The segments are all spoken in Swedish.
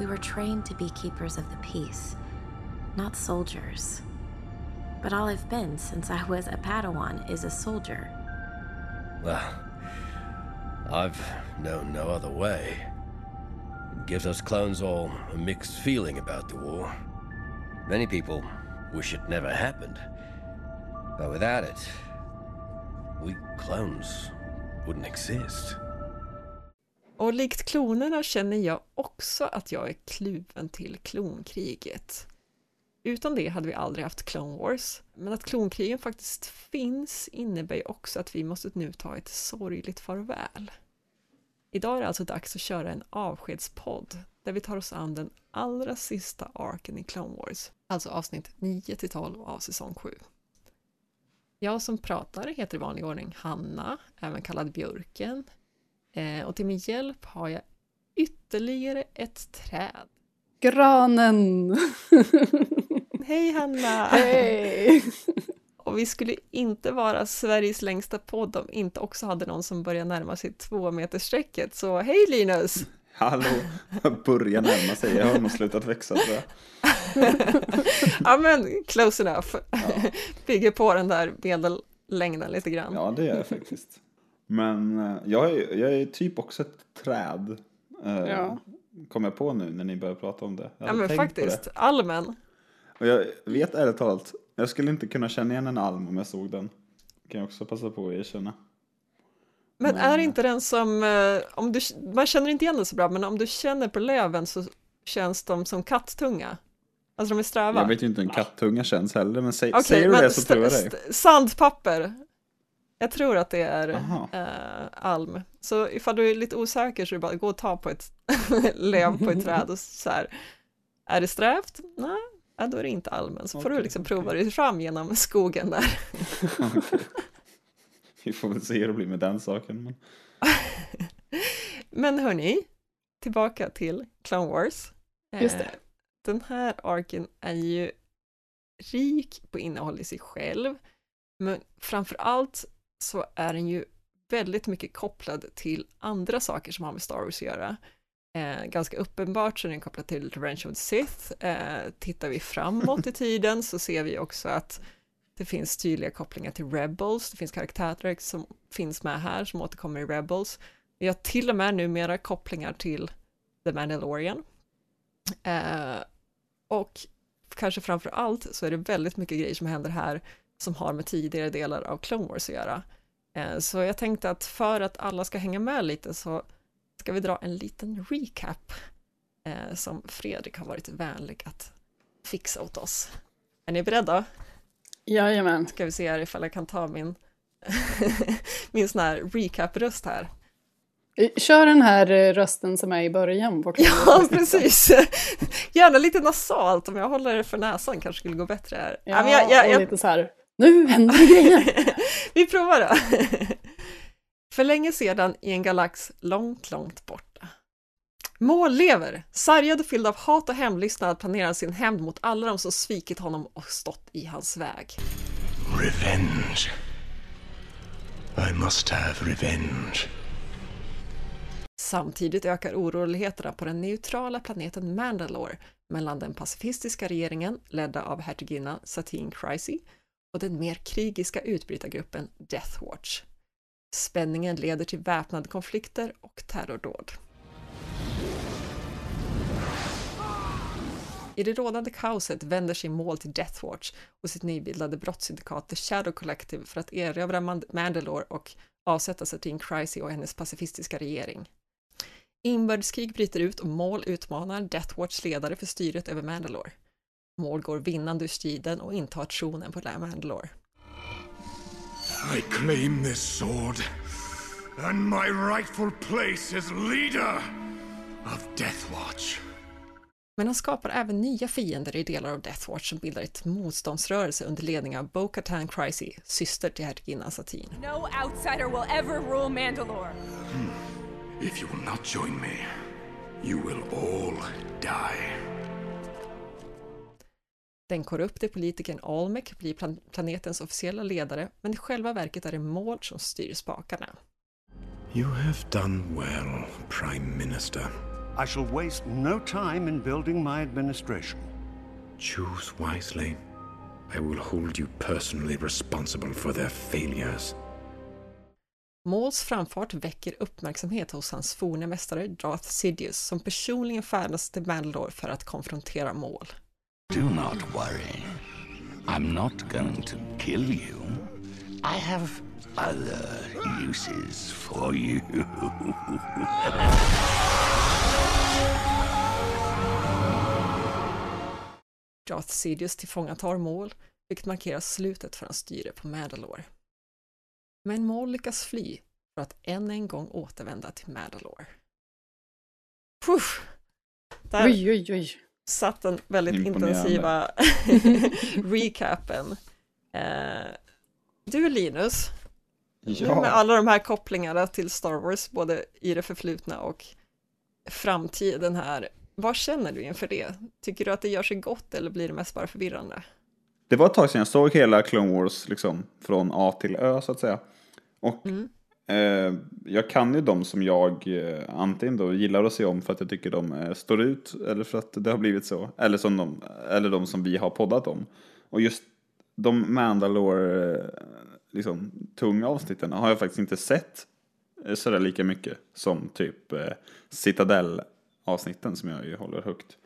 We were trained to be keepers of the peace, not soldiers. But all I've been since I was a Padawan is a soldier. Well, I've known no other way. It gives us clones all a mixed feeling about the war. Many people wish it never happened. But without it, we clones wouldn't exist. Och likt klonerna känner jag också att jag är kluven till klonkriget. Utan det hade vi aldrig haft Clone Wars, men att klonkrigen faktiskt finns innebär ju också att vi måste nu ta ett sorgligt farväl. Idag är det alltså dags att köra en avskedspodd där vi tar oss an den allra sista arken i Clone Wars, alltså avsnitt 9-12 av säsong 7. Jag som pratar heter i vanlig ordning Hanna, även kallad Björken, eh, och till min hjälp har jag ytterligare ett träd. Granen! Hej Hanna! Hej! Och vi skulle inte vara Sveriges längsta podd om inte också hade någon som börjar närma sig två meterstrecket. Så hej Linus! Hallå, jag börjar närma sig. Jag har nog slutat växa tror jag. ja men close enough. Ja. Bygger på den där medellängden lite grann. Ja det gör jag faktiskt. Men eh, jag är, jag är typ också ett träd. Eh, ja. Kom jag på nu när ni började prata om det. Ja men faktiskt, almen. Och jag vet ärligt talat, jag skulle inte kunna känna igen en alm om jag såg den. Kan jag också passa på att erkänna. Men, men är inte den som, eh, om du, man känner inte igen den så bra, men om du känner på löven så känns de som kattunga? Alltså de är sträva? Jag vet ju inte hur en kattunga känns heller, men säg, okay, säger du men det så tror jag dig. Sandpapper, jag tror att det är äh, alm. Så ifall du är lite osäker så är det bara att gå och ta på ett löv på ett träd och så här, är det strävt? Nej, ja, då är det inte almen. Så okay, får du liksom prova okay. dig fram genom skogen där. okay. Vi får väl se hur det blir med den saken. Men, men hörni, tillbaka till Clone Wars. Just det. Eh, den här arken är ju rik på innehåll i sig själv, men framför allt så är den ju väldigt mycket kopplad till andra saker som har med Star Wars att göra. Eh, ganska uppenbart så är den kopplad till Revenge of the Sith. Eh, tittar vi framåt i tiden så ser vi också att det finns tydliga kopplingar till Rebels, det finns karaktärer som finns med här som återkommer i Rebels. Vi har till och med numera kopplingar till The Mandalorian. Eh, och kanske framför allt så är det väldigt mycket grejer som händer här som har med tidigare delar av Clone Wars att göra. Eh, så jag tänkte att för att alla ska hänga med lite så ska vi dra en liten recap eh, som Fredrik har varit vänlig att fixa åt oss. Är ni beredda? Jajamän. Ska vi se här ifall jag kan ta min, min sån här recap-röst här. Kör den här rösten som är i början. På ja, precis. Gärna lite nasalt, om jag håller det för näsan kanske skulle gå bättre här. Ja, ja jag, jag, och lite så här, nu händer det grejer. Vi provar då. För länge sedan i en galax långt, långt borta. Mål lever, sargad och fylld av hat och hämndlystnad planerar sin hämnd mot alla de som svikit honom och stått i hans väg. Revenge. I must have revenge. Samtidigt ökar oroligheterna på den neutrala planeten Mandalore mellan den pacifistiska regeringen, ledda av hertiginna Satine Krycy, och den mer krigiska utbrytargruppen Death Watch. Spänningen leder till väpnade konflikter och terrordåd. I det rådande kaoset vänder sig mål till Death Watch och sitt nybildade brottssyndikat The Shadow Collective för att erövra Mandalore och avsätta Satine Krycy och hennes pacifistiska regering. Inbördeskrig bryter ut och Maul utmanar Death Watchs ledare för styret över Mandalore. Maul går vinnande ur striden och intar tronen på Mandalore. I claim this sword and my rightful place as leader of Death Watch. Men han skapar även nya fiender i delar av Death Watch som bildar ett motståndsrörelse under ledning av Bo-Katan Krycy, syster till hertiginnan Satine. No outsider will ever rule Mandalore. Hmm. If you will not join me, you will all die. Den korrupte politikern Almec blir plan planetens officiella ledare, men i själva verket är det Maud som styr spakarna. You have done well, Prime Minister. I shall waste no time in building my administration. Choose wisely. I will hold you personally responsible for their failures. Mauls framfart väcker uppmärksamhet hos hans forne mästare Darth Sidious som personligen färdas till Mandalore för att konfrontera Maul. Do not worry. I'm not going to kill you. I have other uses for you. Darth Sidious tillfångatar Maul, vilket markerar slutet för hans styre på Mandalore. Men Maul lyckas fly för att än en gång återvända till Mandalore. Puff! Där Oj, oj, oj. Satt den väldigt intensiva recapen. Eh, du Linus, nu med Ja, alla de här kopplingarna till Star Wars, både i det förflutna och framtiden här, vad känner du inför det? Tycker du att det gör sig gott eller blir det mest bara förvirrande? det var ett tag sedan jag såg hela Clone Wars liksom från A till Ö så att säga. Och Mm eh, jag kan ju de som jag eh, antingen då gillar att se om för att jag tycker de eh, står ut eller för att det har blivit så. Eller, som de, eller de som vi har poddat om. Och just de Mandalore eh, liksom, tunga avsnitten har jag faktiskt inte sett eh, sådär lika mycket som typ eh, Citadel-avsnitten som jag ju håller högt.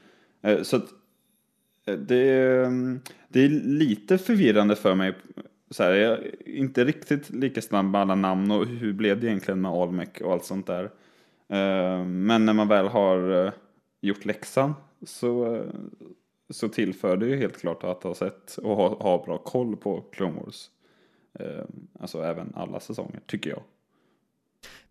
Eh, så att eh, det, mm, det är lite förvirrande för mig. Så här, jag är inte riktigt lika snabb med alla namn och hur blev det egentligen med Almec och allt sånt där. Eh, men när man väl har eh, gjort läxan så, eh, så tillför det ju helt klart att ha sett och ha, ha bra koll på Clone Wars. Alltså även alla säsonger, tycker jag.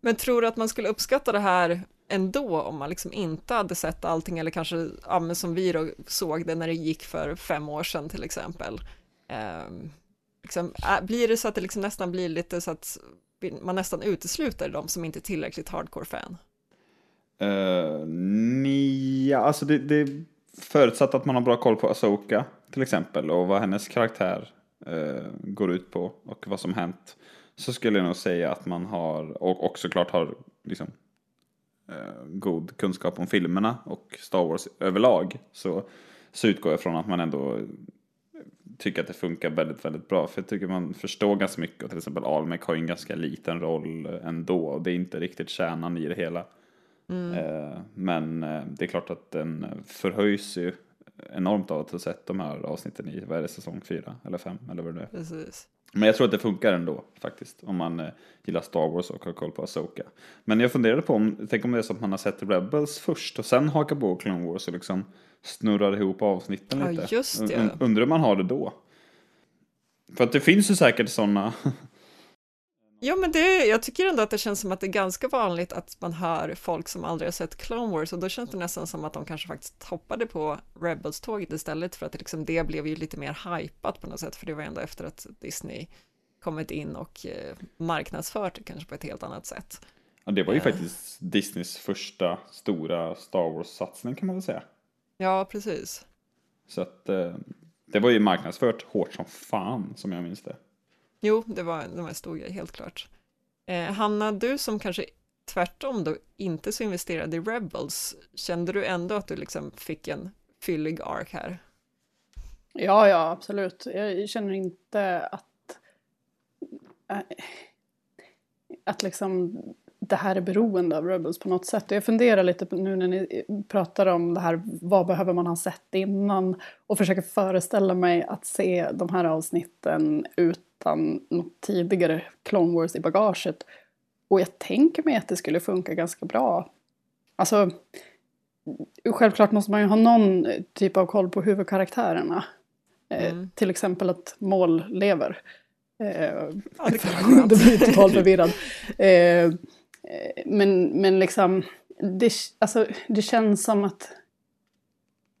Men tror du att man skulle uppskatta det här ändå om man liksom inte hade sett allting eller kanske, ja, men som vi då såg det när det gick för fem år sedan till exempel. Um liksom, äh, blir det så att det liksom nästan blir lite så att man nästan utesluter de som inte är tillräckligt hardcore-fan? Uh, eh, nja, alltså det, det är förutsatt att man har bra koll på Asoka till exempel och vad hennes karaktär uh, går ut på och vad som hänt. Så skulle jag nog säga att man har, och, och såklart har liksom uh, god kunskap om filmerna och Star Wars överlag. Så, så utgår jag från att man ändå tycker att det funkar väldigt, väldigt bra. För jag tycker man förstår ganska mycket och till exempel Almec har ju en ganska liten roll ändå och det är inte riktigt kärnan i det hela. Eh, Men eh, det är klart att den förhöjs ju enormt av att ha sett de här avsnitten i, vad är det, säsong fyra eller fem eller vad det är. Precis. Men jag tror att det funkar ändå faktiskt om man eh, gillar Star Wars och har koll på Asoka. Men jag funderade på om, tänk om det är så att man har sett Rebels först och sen hakar på Clone Wars och liksom snurrar ihop avsnitten Ja, lite. just det. Und- Undrar hur man har det då? För att det finns ju säkert sådana. Ja, men det, jag tycker ändå att det känns som att det är ganska vanligt att man hör folk som aldrig har sett Clone Wars och då känns det nästan som att de kanske faktiskt hoppade på Rebels-tåget istället för att det, liksom, det blev ju lite mer hypat på något sätt för det var ändå efter att Disney kommit in och eh, marknadsfört det kanske på ett helt annat sätt. Ja, det var ju Ja. faktiskt Disneys första stora Star Wars-satsning kan man väl säga. Ja, precis. Så att eh, det var ju marknadsfört hårt som fan som jag minns det. Jo, det var, det var en stor grej, helt klart. Eh, Hanna, du som kanske tvärtom då inte så investerad i Rebels, kände du ändå att du liksom fick en fyllig ark här? Ja, ja, absolut. Jag känner inte att... äh, Att liksom det här är beroende av Rebels på något sätt. Och Jag funderar lite nu när ni pratar om det här, vad behöver man ha sett innan? Och försöker föreställa mig att se de här avsnitten utan något tidigare Clone Wars i bagaget. Och jag tänker mig att det skulle funka ganska bra. Alltså, självklart måste man ju ha någon typ av koll på huvudkaraktärerna. Eh, Mm. till exempel att mål lever. Eh, Ja, det kan blir totalt förvirrad. Eh, eh, men, men liksom, det, alltså, det känns som att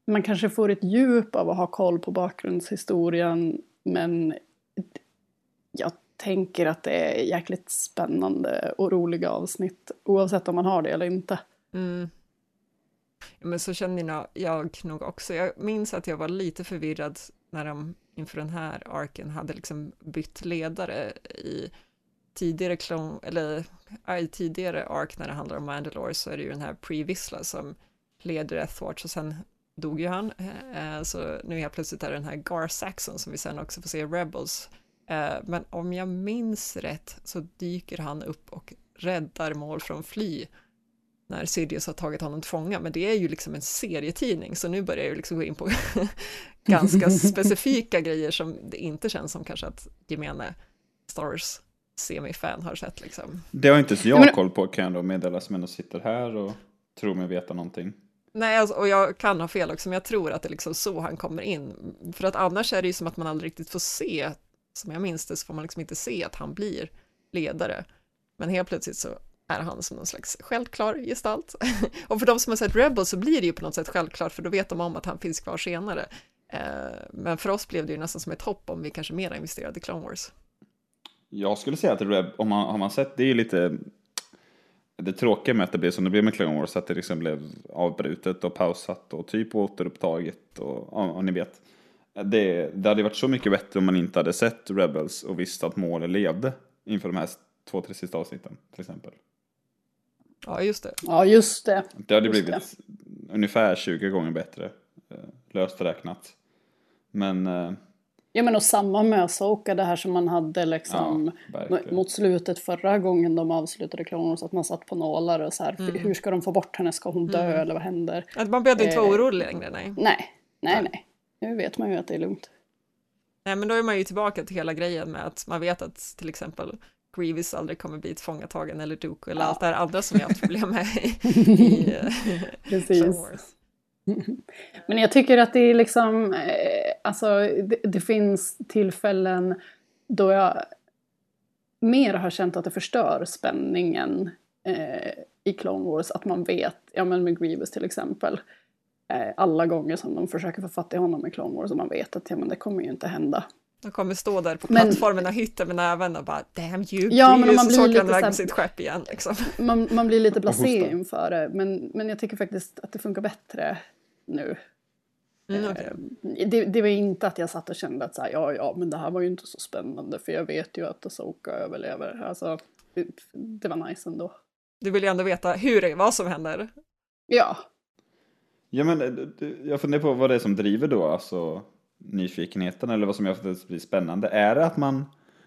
man kanske får ett djup av att ha koll på bakgrundshistorien. Men jag tänker att det är jäkligt spännande och roliga avsnitt. Oavsett om man har det eller inte. Mm. Ja, men så känner jag, nog också. Jag minns att jag var lite förvirrad när de inför den här arken hade liksom bytt ledare i tidigare klon, eller i tidigare ark när det handlar om Mandalore så är det ju den här Pre-Vissla som leder Ethwatch och sen dog ju han. Eh, så nu helt plötsligt är det den här Gar Saxon som vi sen också får se i Rebels. Eh, men om jag minns rätt så dyker han upp och räddar mål från fly när Sidious har tagit honom till fånga, men det är ju liksom en serietidning, så nu börjar jag liksom gå in på ganska specifika grejer som det inte känns som kanske att gemene Star Wars semifan har sett liksom. Det har inte så jag koll på kan jag då meddela som ändå sitter här och tror mig veta någonting. Nej, alltså, och jag kan ha fel också, men jag tror att det är liksom så han kommer in. För att annars är det ju som att man aldrig riktigt får se, som jag minns det, så får man liksom inte se att han blir ledare. Men helt plötsligt så är han som någon slags självklar gestalt. och för de som har sett Rebel så blir det ju på något sätt självklart, för då vet de om att han finns kvar senare. Eh, men för oss blev det ju nästan som ett hopp om vi kanske mer investerade i Clone Wars. Jag skulle säga att Reb, om man har man sett, det är ju lite det tråkiga med att det blev som det blev med Clone Wars, att det liksom blev avbrutet och pausat och typ återupptaget och ja, och ni vet. Det, det hade varit så mycket bättre om man inte hade sett Rebels och visste att målet levde inför de här två, tre sista avsnitten till exempel. Ja, just det. Ja, just det. Det hade just blivit det. ungefär 20 gånger bättre, eh, löst räknat. Men... Eh, ja, men och samma med Asoka, det här som man hade liksom ja, mot slutet förra gången de avslutade Clone Wars, att man satt på nålar och så här, mm. hur ska de få bort henne, ska hon dö mm. eller vad händer? Att man behövde inte vara eh, orolig längre, nej. Nej, nej, nej. Nu vet man ju att det är lugnt. Nej, men då är man ju tillbaka till hela grejen med att man vet att till exempel Grievous aldrig kommer bli tillfångatagen eller Dooku eller ja. allt det här andra som jag har haft problem med i, i Precis. Men jag tycker att det är liksom, eh, alltså det, det, finns tillfällen då jag mer har känt att det förstör spänningen eh, i Clone Wars, att man vet, ja men med Grievous till exempel, eh, alla gånger som de försöker få fatt i honom i Clone Wars och man vet att ja, men det kommer ju inte hända. De kommer stå där på plattformen och hytta med näven och bara damn you, ja, men man blir så lite så sitt skepp igen. Liksom. Man, man blir lite blasé inför det, men, men jag tycker faktiskt att det funkar bättre nu. Mm, okay. Eh, det, det, var inte att jag satt och kände att så här, ja, ja, men det här var ju inte så spännande för jag vet ju att Asoka överlever. Alltså, det, det var nice ändå. Du vill ju ändå veta hur, vad som händer. Ja. Ja, men eh, jag funderar på vad det är som driver då, alltså nyfikenheten eller vad som gör att det blir spännande. Är det att man,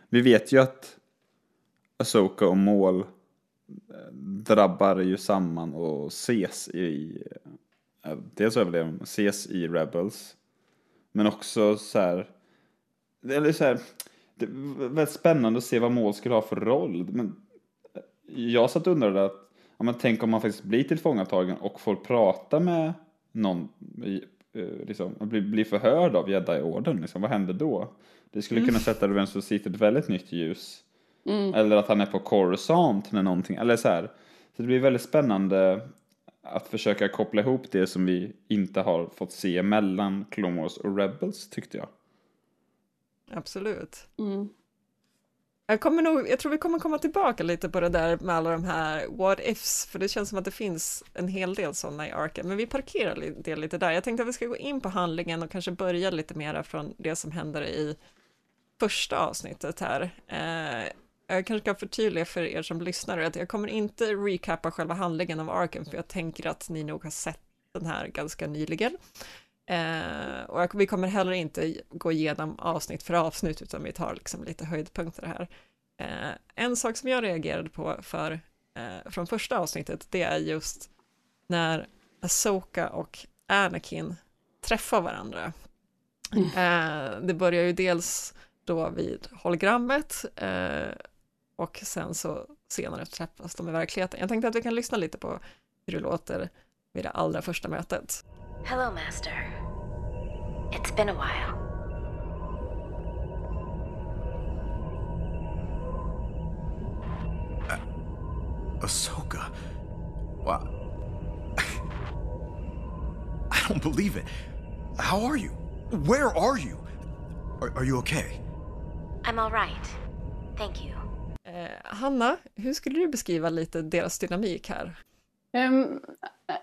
vi vet ju att Asoka och Mål eh, drabbar ju samman och ses i, eh, dels överlever de, ses i Rebels, men också så här, eller så här, det är väldigt spännande att se vad Mål skulle ha för roll. Men jag satt och undrade att, ja, men tänk om man faktiskt blir tillfångatagen och får prata med någon Eh, liksom, bli, bli förhörd av jedi-orden, liksom, vad händer då? Det skulle mm. kunna sätta Revenge of Sith ett väldigt nytt ljus. Mm. Eller att han är på Coruscant när någonting, eller så här. Så det blir väldigt spännande att försöka koppla ihop det som vi inte har fått se mellan Clone Wars och Rebels tyckte jag. Absolut. Mm. Jag, kommer nog, jag tror vi kommer komma tillbaka lite på det där med alla de här what ifs, för det känns som att det finns en hel del sådana i arken, men vi parkerar det lite där. Jag tänkte att vi ska gå in på handlingen och kanske börja lite mera från det som händer i första avsnittet här. Eh, jag kanske kan förtydliga för er som lyssnar att jag kommer inte recappa själva handlingen av arken, för jag tänker att ni nog har sett den här ganska nyligen. Eh, och vi kommer heller inte gå igenom avsnitt för avsnitt, utan vi tar liksom lite höjdpunkter här. Eh, en sak som jag reagerade på för, eh, från första avsnittet, det är just när Asoka och Anakin träffar varandra. Mm. Eh, det börjar ju dels då vid hologrammet eh, och sen så senare träffas de i verkligheten. Jag tänkte att vi kan lyssna lite på hur det låter vid det allra första mötet. Hello, Master. It's been a while. Uh, Ahsoka? Wow. I don't believe it. How are you? Where are you? Are, are you okay? I'm all right. Thank you. Eh, Hanna, hur skulle du beskriva lite deras dynamik här? Um,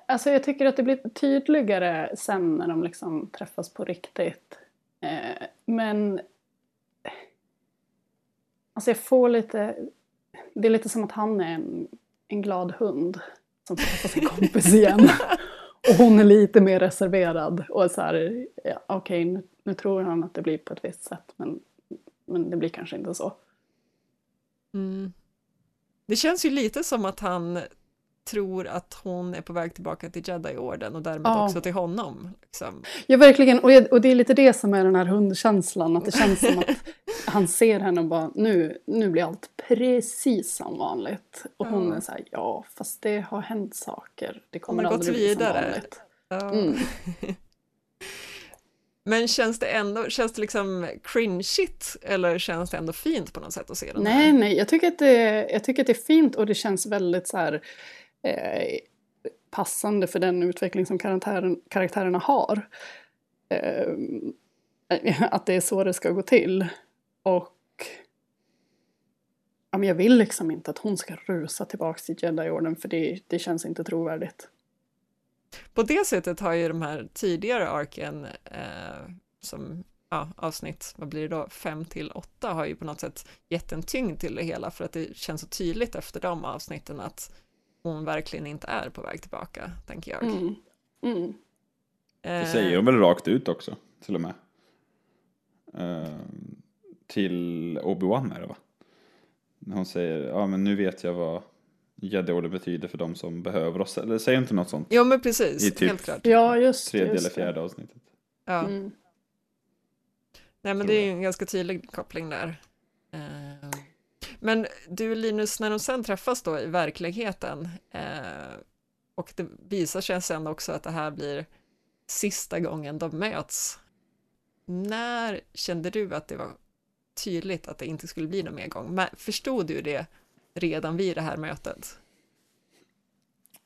alltså jag tycker att det blir tydligare sen när de liksom träffas på riktigt. Uh, men alltså jag får lite, det är lite som att han är en, en glad hund som får träffa sin kompis igen. Och hon är lite mer reserverad och så här, ja, okej nu, nu tror han att det blir på ett visst sätt men, men det blir kanske inte så. Mm. Det känns ju lite som att han tror att hon är på väg tillbaka till Jedi-orden och därmed Ja. också till honom. Liksom. Ja, verkligen. Och, jag, och det är lite det som är den här hundkänslan. Att det känns som att han ser henne och bara, nu, nu blir allt precis som vanligt. Och hon Ja. är så här, ja, fast det har hänt saker. Det Hon kommer aldrig bli som vanligt. Ja. Mm. Men känns det ändå, känns det liksom cringeigt eller känns det ändå fint på något sätt att se den Nej, här? nej, jag tycker, att det, jag tycker att det är fint och det känns väldigt så här eh, passande för den utveckling som karaktären, karaktärerna har. Eh, att det är så det ska gå till. Och ja, men jag vill liksom inte att hon ska rusa tillbaka till Jedi-orden för det, det känns inte trovärdigt. På det sättet har ju de här tidigare arken eh, som ja, avsnitt, vad blir det då, fem till åtta har ju på något sätt gett en tyngd till det hela för att det känns så tydligt efter de avsnitten att hon verkligen inte är på väg tillbaka, tänker jag. Mm. Mm. Det Eh, säger de väl rakt ut också, till och med. Eh, till Obi-Wan är det va? När Hon säger, ja men nu vet jag vad Jedi-order betyder för de som behöver oss. Eller säger inte något sånt? Jo men precis, I typ helt klart. Ja, just det. Tredje just eller fjärde avsnittet. Ja. Mm. Nej men det är ju en ganska tydlig koppling där. Eh, men du Linus, när de sen träffas då i verkligheten eh, och det visar sig sen också att det här blir sista gången de möts. När kände du att det var tydligt att det inte skulle bli någon mer gång? Men Förstod du det redan vid det här mötet?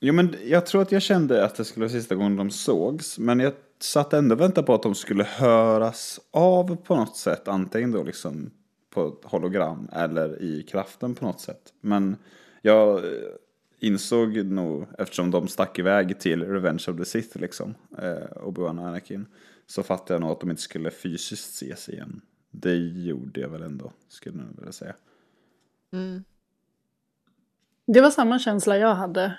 Jo men jag tror att jag kände att det skulle vara sista gången de sågs. Men jag satt ändå och väntade på att de skulle höras av på något sätt. Antingen då liksom på ett hologram eller i kraften på något sätt. Men jag insåg nog, eftersom de stack iväg till Revenge of the Sith liksom, eh, Obi-Wan och Anakin, så fattade jag nog att de inte skulle fysiskt ses igen. Det gjorde jag väl ändå, skulle jag nog vilja säga. Mm. Det var samma känsla jag hade.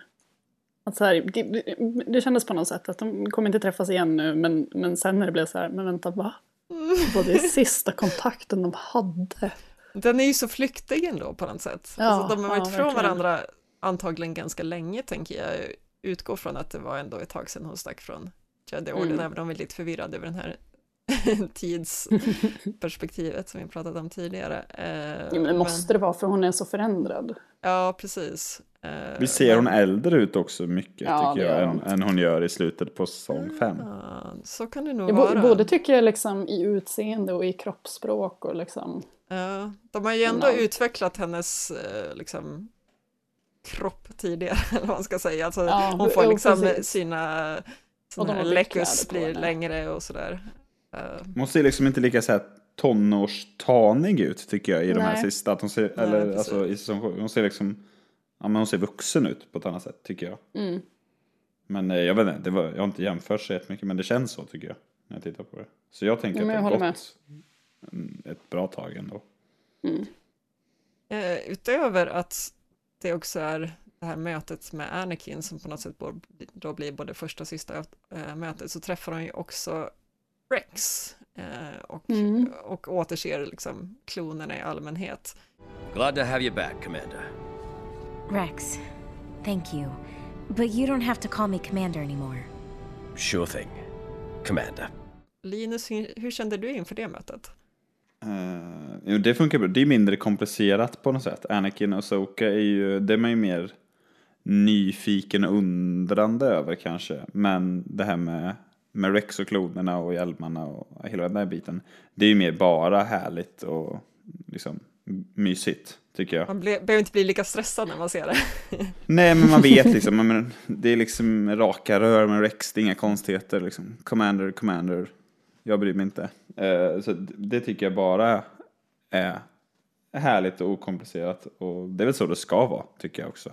Att så här, det, det- det kändes på något sätt att de kommer inte träffas igen nu men, men sen när det blev så här, men vänta va? Var det sista kontakten de hade? Den är ju så flyktig ändå på något sätt. Ja, alltså, de har ja, varit ifrån verkligen. varandra antagligen ganska länge tänker jag. Utgår från att det var ändå ett tag sedan hon stack från Jedi-orden, Mm. även om vi är lite förvirrade över den här tidsperspektivet som vi pratat om tidigare. Eh, Ja, men det måste det vara för hon är så förändrad. Ja, precis. Eh, Vi ser hon men- äldre ut också mycket Ja, tycker jag än, hon. än hon gör i slutet på säsong fem. Ja, så kan det nog Jag vara. både tycker jag liksom i utseende och i kroppsspråk och liksom. Ja, de har ju ändå Ja. utvecklat hennes eh, liksom, kropp tidigare, eller vad man ska säga. Alltså, Ja, hon får jo, liksom precis. sina kläder på blir längre och sådär. Eh, Hon ser liksom inte lika så här tonårstanig ut tycker jag i de här Nej. sista. Att hon ser, Nej, eller precis. alltså i säsong. Hon ser liksom, ja men hon ser vuxen ut på ett annat sätt tycker jag. Mm. Men eh, jag vet inte, det var, jag har inte jämfört så jättemycket men det känns så tycker jag. När jag tittar på det. Så jag tänker Ja, att det har gått en- ett bra tag ändå. Mm. eh, utöver att det också är det här mötet med Anakin som på något sätt då blir både första och sista eh, mötet så träffar hon ju också Rex eh, och, Mm. och återser liksom klonerna i allmänhet. Glad to have you back, Commander. Rex, thank you. But you don't have to call me Commander anymore. Sure thing. Commander. Linus, hur, hur kände du inför det mötet? Uh, jo, det funkar bra. Det är mindre komplicerat på något sätt. Anakin och Soka är ju, det är man ju mer nyfiken och undrande över kanske. Men det här med, med Rex och klonerna och hjälmarna och hela den där biten. Det är ju mer bara härligt och liksom mysigt tycker jag. Man ble, behöver inte bli lika stressad när man ser det. Nej, men man vet liksom. Men det är liksom raka rör med Rex, det är inga konstigheter. Liksom. Commander, commander. Jag bryr mig inte. Eh, så det tycker jag bara är härligt och okomplicerat. Och det är väl så det ska vara, tycker jag också.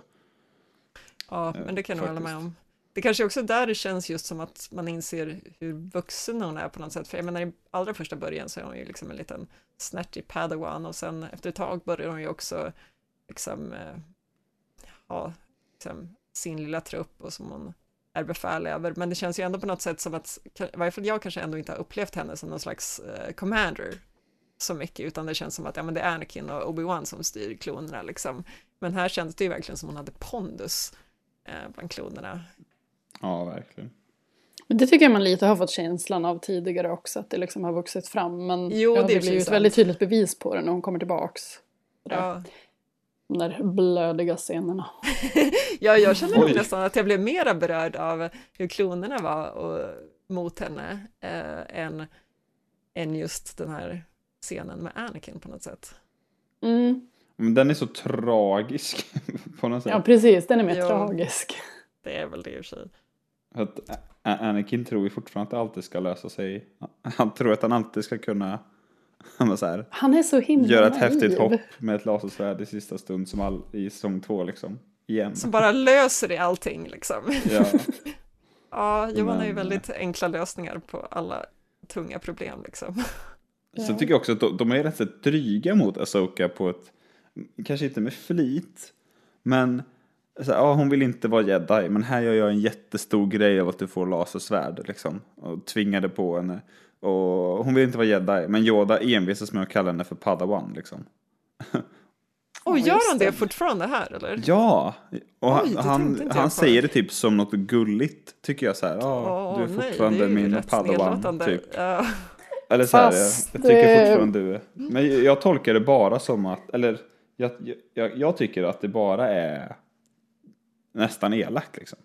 Ja, Eh, men det kan jag nog hålla med om. Det kanske också är där det känns just som att man inser hur vuxen hon är på något sätt. För jag menar i allra första början så är hon ju liksom en liten snärtig padawan och sen efter ett tag börjar hon ju också liksom eh, ha liksom, sin lilla trupp och som hon är befäl över, men det känns ju ändå på något sätt som att, i varje fall jag kanske ändå inte har upplevt henne som någon slags eh, commander så mycket, utan det känns som att ja, men det är Anakin och Obi-Wan som styr klonerna liksom. Men här kändes det ju verkligen som hon hade pondus eh, bland klonerna. Ja, verkligen. Men det tycker jag man lite har fått känslan av tidigare också, att det liksom har vuxit fram. Men Jo, ja, det blir ju ett väldigt tydligt bevis på det när hon kommer tillbaks. Ja. De där blödiga scenerna. Ja, jag känner nog nästan att jag blev mera berörd av hur klonerna var och, mot henne eh, än, än just den här scenen med Anakin på något sätt. Mm. Men den är så tragisk på något sätt. Ja, precis. Den är mer Ja. tragisk. Det är väl det i och för sig. Att Anakin tror ju fortfarande att det alltid ska lösa sig. Han tror att han alltid ska kunna så här, Han är så himla göra ett naiv. häftigt hopp med ett lasersvärd i sista stund som all, i säsong två liksom. Igen. Som bara löser det allting liksom. Ja. Ja, Johan har ju väldigt enkla lösningar på alla tunga problem liksom. Så tycker jag också att de, de är rätt så dryga mot Asoka på ett, kanske inte med flit, men så här, ja, hon vill inte vara jedi, men här gör jag en jättestor grej av att du får lasersvärd liksom, och tvingar det på henne. Och hon vill inte vara jedi, men Yoda envisas med att kalla henne för Padawan liksom. Och gör han det fortfarande här eller? Ja, och han, Oj, han, jag han säger det typ som något gulligt, tycker jag så här. Ja, Åh, du är nej, fortfarande det är min Padawan, nedlåtande. typ. Ja. Eller så här, jag, Fast, jag tycker eh, fortfarande du är. Men jag, jag tolkar det bara som att, eller jag, jag, jag tycker att det bara är nästan elakt liksom.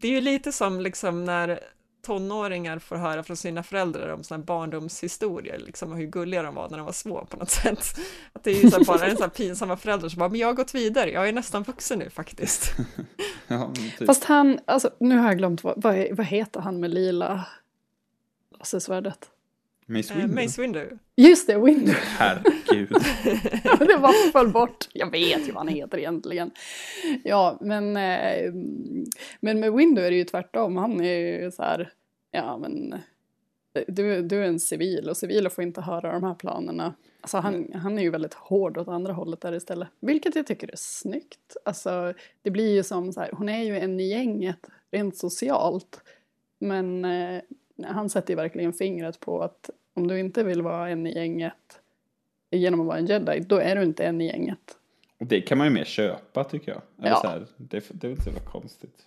Det är ju lite som liksom när tonåringar får höra från sina föräldrar om här barndomshistorier, liksom och hur gulliga de var när de var små på något sätt. Att det är ju så bara en sån här pinsamma förälder som bara, men jag har gått vidare, jag är nästan vuxen nu faktiskt. Ja, typ. Fast han, alltså nu har jag glömt, vad, vad, vad heter han med lila lasersvärdet? Mace Eh, Windu. Mace Windu. Just det, Windu. Herregud. det var föll bort. Jag vet ju vad han heter egentligen. Ja, men, eh, men med Windu är det ju tvärtom. Han är ju så här, ja men du, du är en civil och civila får inte höra de här planerna. Alltså han, han är ju väldigt hård åt andra hållet där istället. Vilket jag tycker är snyggt. Alltså det blir ju som så här, hon är ju en i gänget rent socialt. Men eh, han sätter ju verkligen fingret på att om du inte vill vara en i gänget genom att vara en jedi, då är du inte en i gänget. Det kan man ju mer köpa tycker jag. Eller Ja. så här, det, det är inte så konstigt.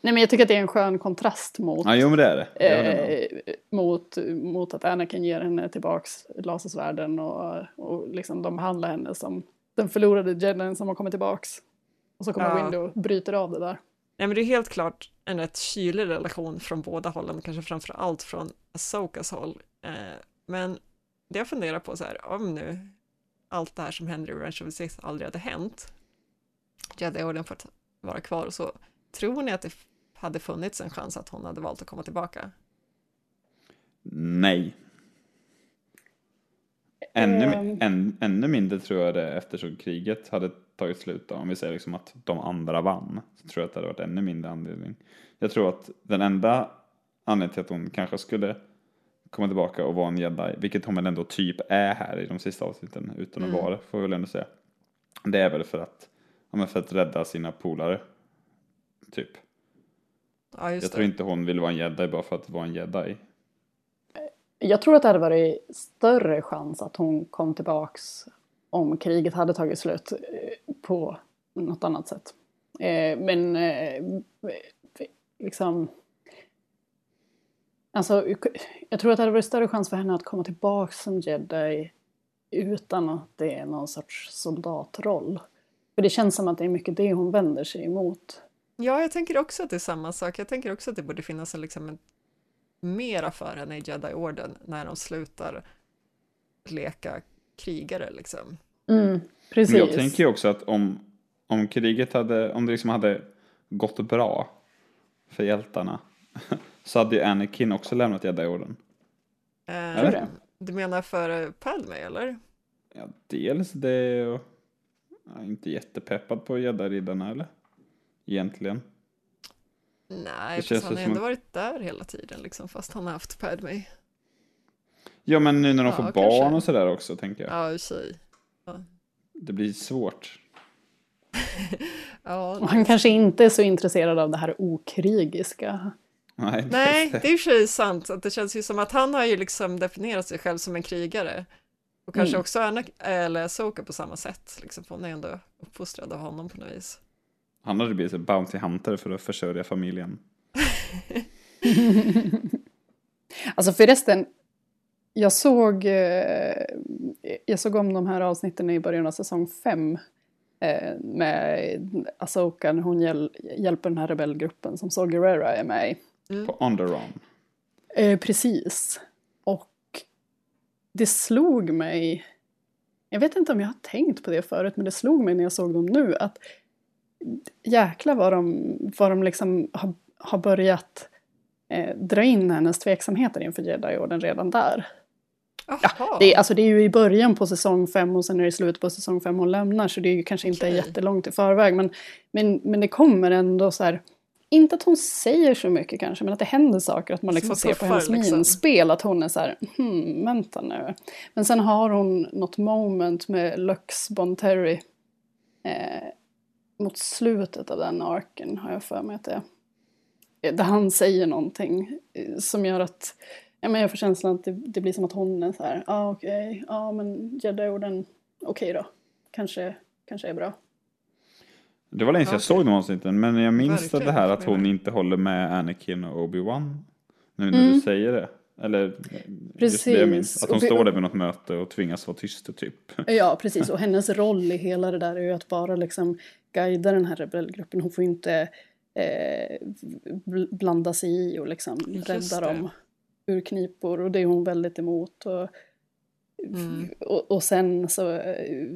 Nej men jag tycker att det är en skön kontrast mot, Ja, jo men det är det. Eh, mot, mot att Anakin ger henne tillbaks lasersvärden och, och liksom de behandlar henne som den förlorade jedin som har kommit tillbaks. Och så kommer Ja. Windu och bryter av det där. Nej men det är helt klart en rätt kylig relation från båda hållen, kanske framför allt från Asokas håll. Eh, men det jag funderar på så här, om nu allt det här som händer i Revenge of the Sith aldrig hade hänt, Jedi-orden fått vara kvar och så, tror ni att det hade funnits en chans att hon hade valt att komma tillbaka? Nej. Ännu, Ehm. än, ännu mindre tror jag det eftersom kriget hade tagit slut. Då. Om vi säger liksom att de andra vann. Så tror jag att det hade varit ännu mindre anledning. Jag tror att den enda anledningen till att hon kanske skulle komma tillbaka och vara en jedi, vilket hon väl ändå typ är här i de sista avsnitten utan att Mm. vara det, får vi väl ändå säga. Det är väl för att, ja, men för att rädda sina polare. Typ. Ja, just Jag det. tror inte hon vill vara en jedi bara för att vara en jedi. Jag tror att det hade varit större chans att hon kom tillbaks om kriget hade tagit slut eh, på något annat sätt. Eh, men eh, liksom... Alltså, jag tror att det hade varit större chans för henne att komma tillbaka som jedi utan att det är någon sorts soldatroll. För det känns som att det är mycket det hon vänder sig emot. Ja, jag tänker också att det är samma sak. Jag tänker också att det borde finnas en, liksom en mera för henne i Jedi-orden när de slutar leka krigare liksom. Mm, precis. Men jag tänker ju också att om, om kriget hade, om det liksom hade gått bra för hjältarna så hade ju Anakin också lämnat Jedi-orden. Eh, du det? Du menar för Padme eller? Ja, dels det och jag är inte jättepeppad på Jedi-riddarna eller? Egentligen. Nej, Det känns han har ändå att- varit där hela tiden liksom, fast han har haft Padme. Ja men nu när de Ja, får kanske. barn och sådär också tänker jag. Ja, i sig. Det blir svårt. ja, Och han kanske inte är så intresserad av det här okrigiska. Nej, Nej, det är för sig sant. Att det känns ju som att han har ju liksom definierat sig själv som en krigare. Och kanske Mm. också Anna, eller Asoka på samma sätt. Liksom, hon är ändå uppfostrad av honom på något vis. Han hade blivit en Bounty Hunter för att försörja familjen. Alltså förresten, jag såg, eh, jag såg om de här avsnitten i början av säsong fem. Eh, med Asoka när hon hjäl hjälper den här rebellgruppen som Saul Gerrera är med i. På Onderon. Eh, precis. Och det slog mig, jag vet inte om jag har tänkt på det förut, men det slog mig när jag såg dem nu att jäklar vad de, vad de liksom har, har börjat eh, dra in hennes tveksamheter inför Jedi-orden redan där. Jaha. Det, är- alltså det är ju i början på säsong fem och sen är det i slutet på säsong fem hon lämnar så det är ju kanske inte Okej. jättelångt i förväg men, men, men det kommer ändå så här inte att hon säger så mycket kanske men att det händer saker att man Som liksom ser på hennes liksom. minspel att hon är så här hmm, vänta nu. Men sen har hon något moment med Lux Bonterry eh, mot slutet av den arken har jag för mig att det är. Där han säger någonting eh, som gör att Ja, men jag får känslan att det, det blir som att hon är så här, ja ah, okej, ja men Jedi-orden, okej då, kanske, kanske är bra. Det var länge sedan jag såg de avsnitten, men jag minns Verkligen, det här att hon inte håller med Anakin och Obi-Wan. Nu när Mm. du säger det. Eller just det jag minns. Precis. Att hon står där vid något möte och tvingas vara tyst typ. Ja, precis, och hennes roll i hela det där är ju att bara liksom guida den här rebellgruppen. Hon får ju inte eh, bl- blanda sig i och liksom rädda dem ur knipor och det är hon väldigt emot. Och, Mm. och, och sen så,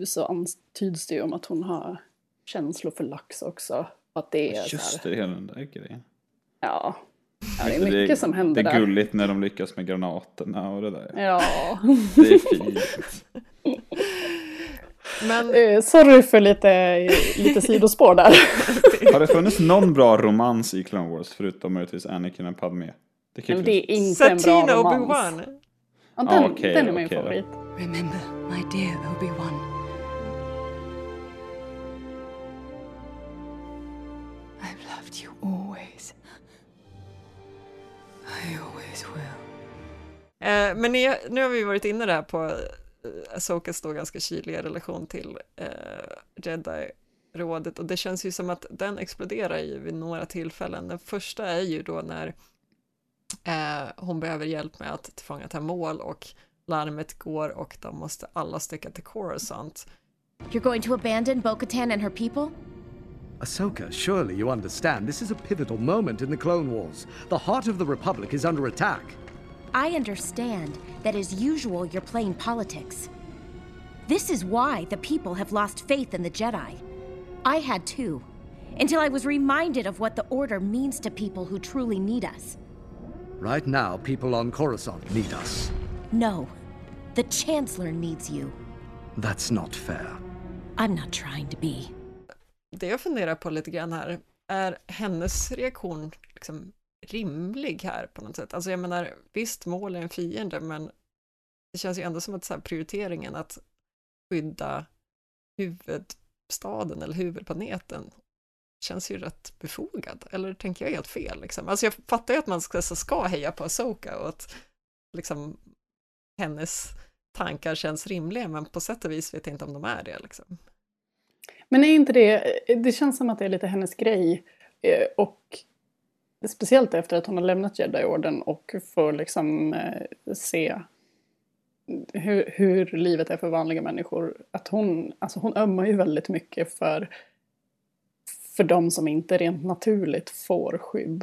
så antyds det ju om att hon har känslor för lax också. Att det är Just det, hela den där grejen. ja. ja, det är mycket som händer Det är där. gulligt när de lyckas med granaterna och det där. Ja. Det är fint. Men Eh, Sorry för lite, lite sidospår där. Har det funnits någon bra romans i Clone Wars förutom möjligtvis Anakin och Padme? Det kan Men det är inte en bra romans. Obi-Wan. Ja, den, Ah, okej, den är min då. favorit. Remember, my dear Obi-Wan. I've loved you always. I always will. Eh, men ni, nu har vi varit inne där på eh, Asokas då ganska kyliga relation till eh, Jedi-rådet och det känns ju som att den exploderar ju vid några tillfällen. Den första är ju då när eh, hon behöver hjälp med att tillfångata mål och larmet går och de måste alla sticka till Coruscant. You're going to abandon Bo Katan and her people? Ahsoka, surely you understand this is a pivotal moment in the Clone Wars. The heart of the Republic is under attack. I understand that as usual you're playing politics. This is why the people have lost faith in the Jedi. I had too, until I was reminded of what the Order means to people who truly need us. Right now, people on Coruscant need us. No, the Chancellor needs you. That's not fair. I'm not trying to be. Det jag funderar på lite grann här, är hennes reaktion liksom rimlig här på något sätt? Alltså jag menar, visst mål är en fiende, men det känns ju ändå som att så här, prioriteringen att skydda huvudstaden eller huvudplaneten känns ju rätt befogad. Eller tänker jag helt fel? Liksom? Alltså jag fattar ju att man ska, ska heja på Asoka och att liksom hennes tankar känns rimliga, men på sätt och vis vet jag inte om de är det. Liksom. Men är inte det, det känns som att det är lite hennes grej. Eh, och speciellt efter att hon har lämnat Jedi-orden och får liksom eh, se hur, hur livet är för vanliga människor. Att hon, alltså hon ömmar ju väldigt mycket för, för de som inte rent naturligt får skydd.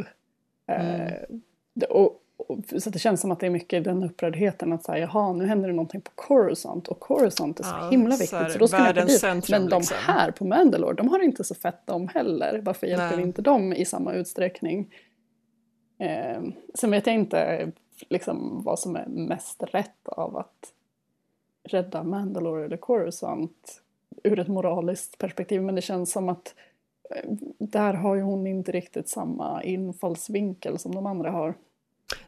Eh, det- och, och, så det känns som att det är mycket den upprördheten att säga jaha nu händer det någonting på Coruscant och Coruscant är så Ja, himla så viktigt här, så, då ska världens dit. centrum, Men de liksom. här på Mandalore de har inte så fett de heller. Varför hjälper vi inte dem i samma utsträckning? Eh, sen vet jag inte liksom, vad som är mest rätt av att rädda Mandalore eller Coruscant ur ett moraliskt perspektiv. Men det känns som att eh, där har ju hon inte riktigt samma infallsvinkel som de andra har.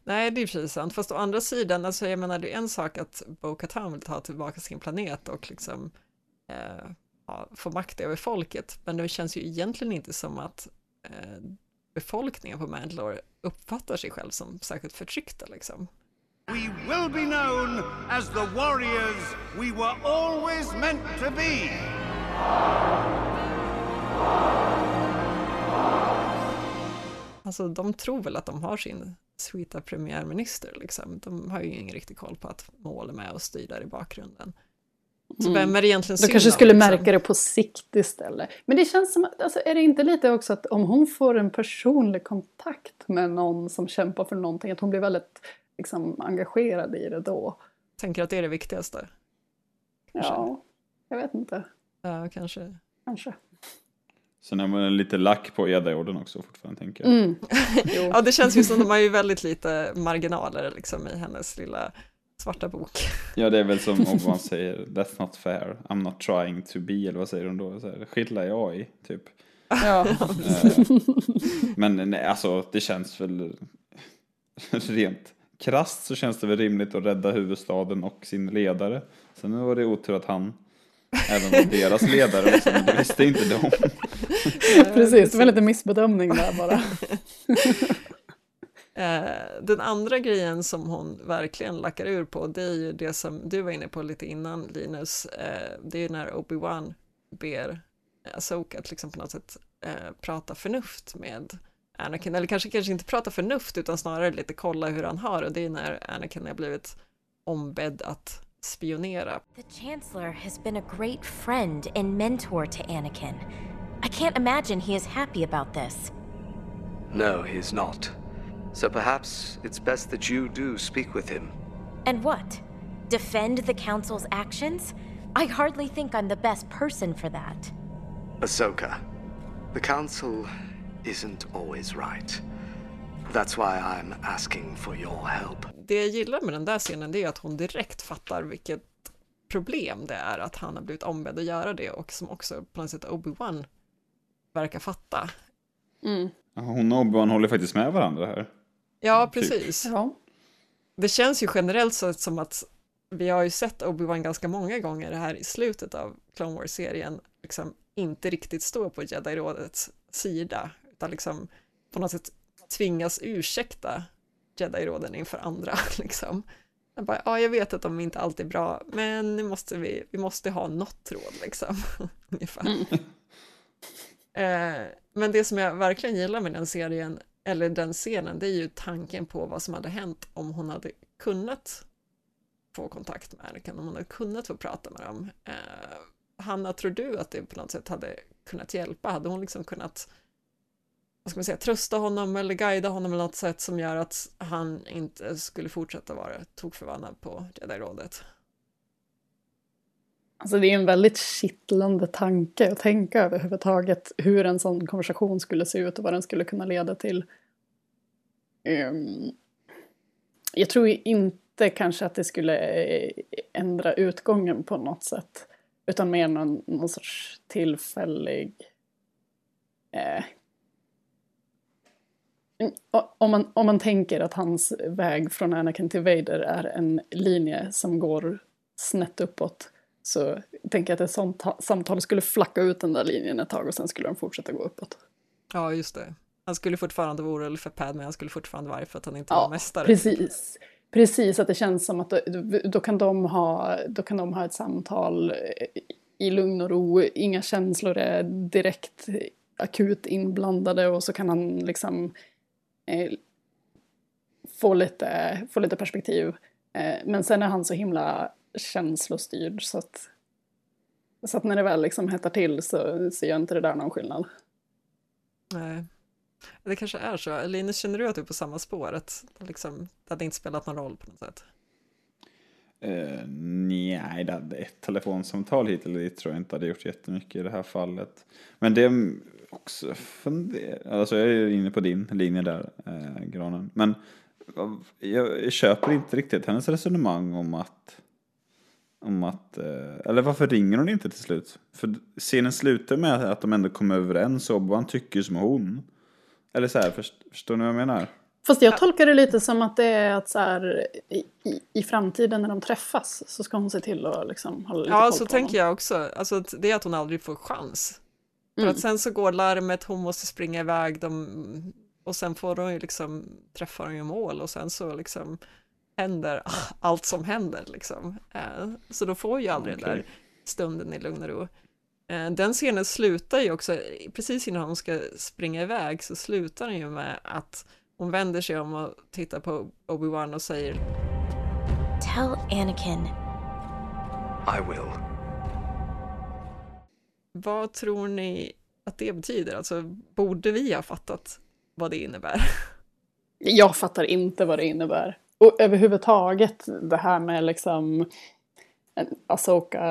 Nej, det är precis sant. Fast å andra sidan, alltså jag menar, det är en sak att Bo Katan vill ta tillbaka sin planet och liksom eh, ja, få makt över folket. Men det känns ju egentligen inte som att eh, befolkningen på Mandalore uppfattar sig själv som särskilt förtryckta liksom. We will be known as the warriors we were always meant to be. Alltså de tror väl att de har sin sweeta premiärminister liksom. De har ju ingen riktig koll på att mål är med och styr där i bakgrunden. Så Mm. vem är det egentligen De kanske om, skulle liksom? märka det på sikt istället. Men det känns som att, alltså, är det inte lite också att om hon får en personlig kontakt med någon som kämpar för någonting, att hon blir väldigt liksom, engagerad i det då? Tänker att det är det viktigaste. Kanske. Ja, jag vet inte. Ja, kanske. Kanske. Sen är man lite lack på Jedi-orden också fortfarande tänker jag. Mm. ja, det känns ju som de har ju väldigt lite marginaler liksom i hennes lilla svarta bok. Ja, det är väl som om man säger That's not fair, I'm not trying to be, eller vad säger de då? Så här, i AI, typ. Ja. Eh, Men nej, alltså det känns väl rent krasst så känns det väl rimligt att rädda huvudstaden och sin ledare. Sen var det otur att han även var deras ledare, liksom, det visste inte de. Precis, det var lite missbedömning där bara. Eh, den andra grejen som hon verkligen lackar ur på, det är ju det som du var inne på lite innan Linus, eh, det är ju när Obi-Wan ber Asoka att liksom på något sätt eh, prata förnuft med Anakin, eller kanske, kanske inte prata förnuft utan snarare lite kolla hur han har och det är när Anakin har blivit ombedd att spionera. The Chancellor has been a great friend and mentor to Anakin. I can't imagine he is happy about this. No, he is not. So perhaps it's best that you do speak with him. And what? Defend the Council's actions? I hardly think I'm the best person for that. Ahsoka, the Council isn't always right. That's why I'm asking for your help. Det jag gillar med den där scenen det är att hon direkt fattar vilket problem det är att han har blivit ombedd att göra det och som också på något sätt Obi-Wan verkar fatta. Mm. Hon och Obi-Wan håller faktiskt med varandra här. Ja, Typ. precis. Ja. Det känns ju generellt sett som att vi har ju sett Obi-Wan ganska många gånger här i slutet av Clone Wars-serien liksom inte riktigt stå på Jedi-rådets sida, utan liksom på något sätt tvingas ursäkta Jedi-råden inför andra. Liksom. Jag, bara, ja, jag vet att de inte alltid är bra, men nu måste vi, vi måste ha något råd, liksom. Ungefär. Eh, men det som jag verkligen gillar med den serien, eller den scenen, det är ju tanken på vad som hade hänt om hon hade kunnat få kontakt med Erkan, om hon hade kunnat få prata med dem. Eh, Hanna, tror du att det på något sätt hade kunnat hjälpa? Hade hon liksom kunnat vad ska man säga, trösta honom eller guida honom på något sätt som gör att han inte skulle fortsätta vara tokförbannad på Jedi-rådet? Alltså det är en väldigt kittlande tanke att tänka överhuvudtaget hur en sån konversation skulle se ut och vad den skulle kunna leda till. Um, jag tror inte kanske att det skulle eh, ändra utgången på något sätt. Utan mer någon, någon sorts tillfällig... Eh, om, man, om man tänker att hans väg från Anakin till Vader är en linje som går snett uppåt så tänker jag att ett sånt ta- samtal skulle flacka ut den där linjen ett tag och sen skulle de fortsätta gå uppåt. Ja, just det. Han skulle fortfarande vara orolig för Padme, han skulle fortfarande vara arg för att han inte var Ja, mästare. precis. Precis, att det känns som att då, då, kan de ha, då kan de ha ett samtal i lugn och ro, inga känslor är direkt akut inblandade och så kan han liksom eh, få, lite, få lite perspektiv. Eh, men sen är han så himla känslostyrd så att, så att när det väl liksom hettar till så ser jag inte det där någon skillnad. Nej. Det kanske är så. Linus, känner du att du är på samma spår? Att liksom, det hade inte spelat någon roll på något sätt? Uh, nej, det hade ett telefonsamtal hit eller dit tror jag inte hade gjort jättemycket i det här fallet. Men det är också fundera, alltså jag är inne på din linje där, eh, Granen. Men jag, jag köper inte riktigt hennes resonemang om att om att, eh, eller varför ringer hon inte till slut? För scenen slutar med att de ändå kommer överens och han tycker som hon. Eller så här, först, förstår ni vad jag menar? Fast jag tolkar det lite som att det är att så här, i, i, framtiden när de träffas så ska hon se till att liksom hålla lite Ja, koll så på tänker honom. jag också. Alltså, det är att hon aldrig får chans. För Mm. att sen så går larmet, hon måste springa iväg, de, och sen får hon ju liksom, träffar hon ju mål och sen så liksom händer allt som händer liksom. Eh, Så då får ju aldrig den Okej. där stunden i lugn och ro. Eh, Den scenen slutar ju också, precis innan hon ska springa iväg så slutar den ju med att hon vänder sig om och tittar på Obi-Wan och säger Tell Anakin. I will. Vad tror ni att det betyder? Alltså, borde vi ha fattat vad det innebär? Jag fattar inte vad det innebär. Och överhuvudtaget det här med liksom Asoka,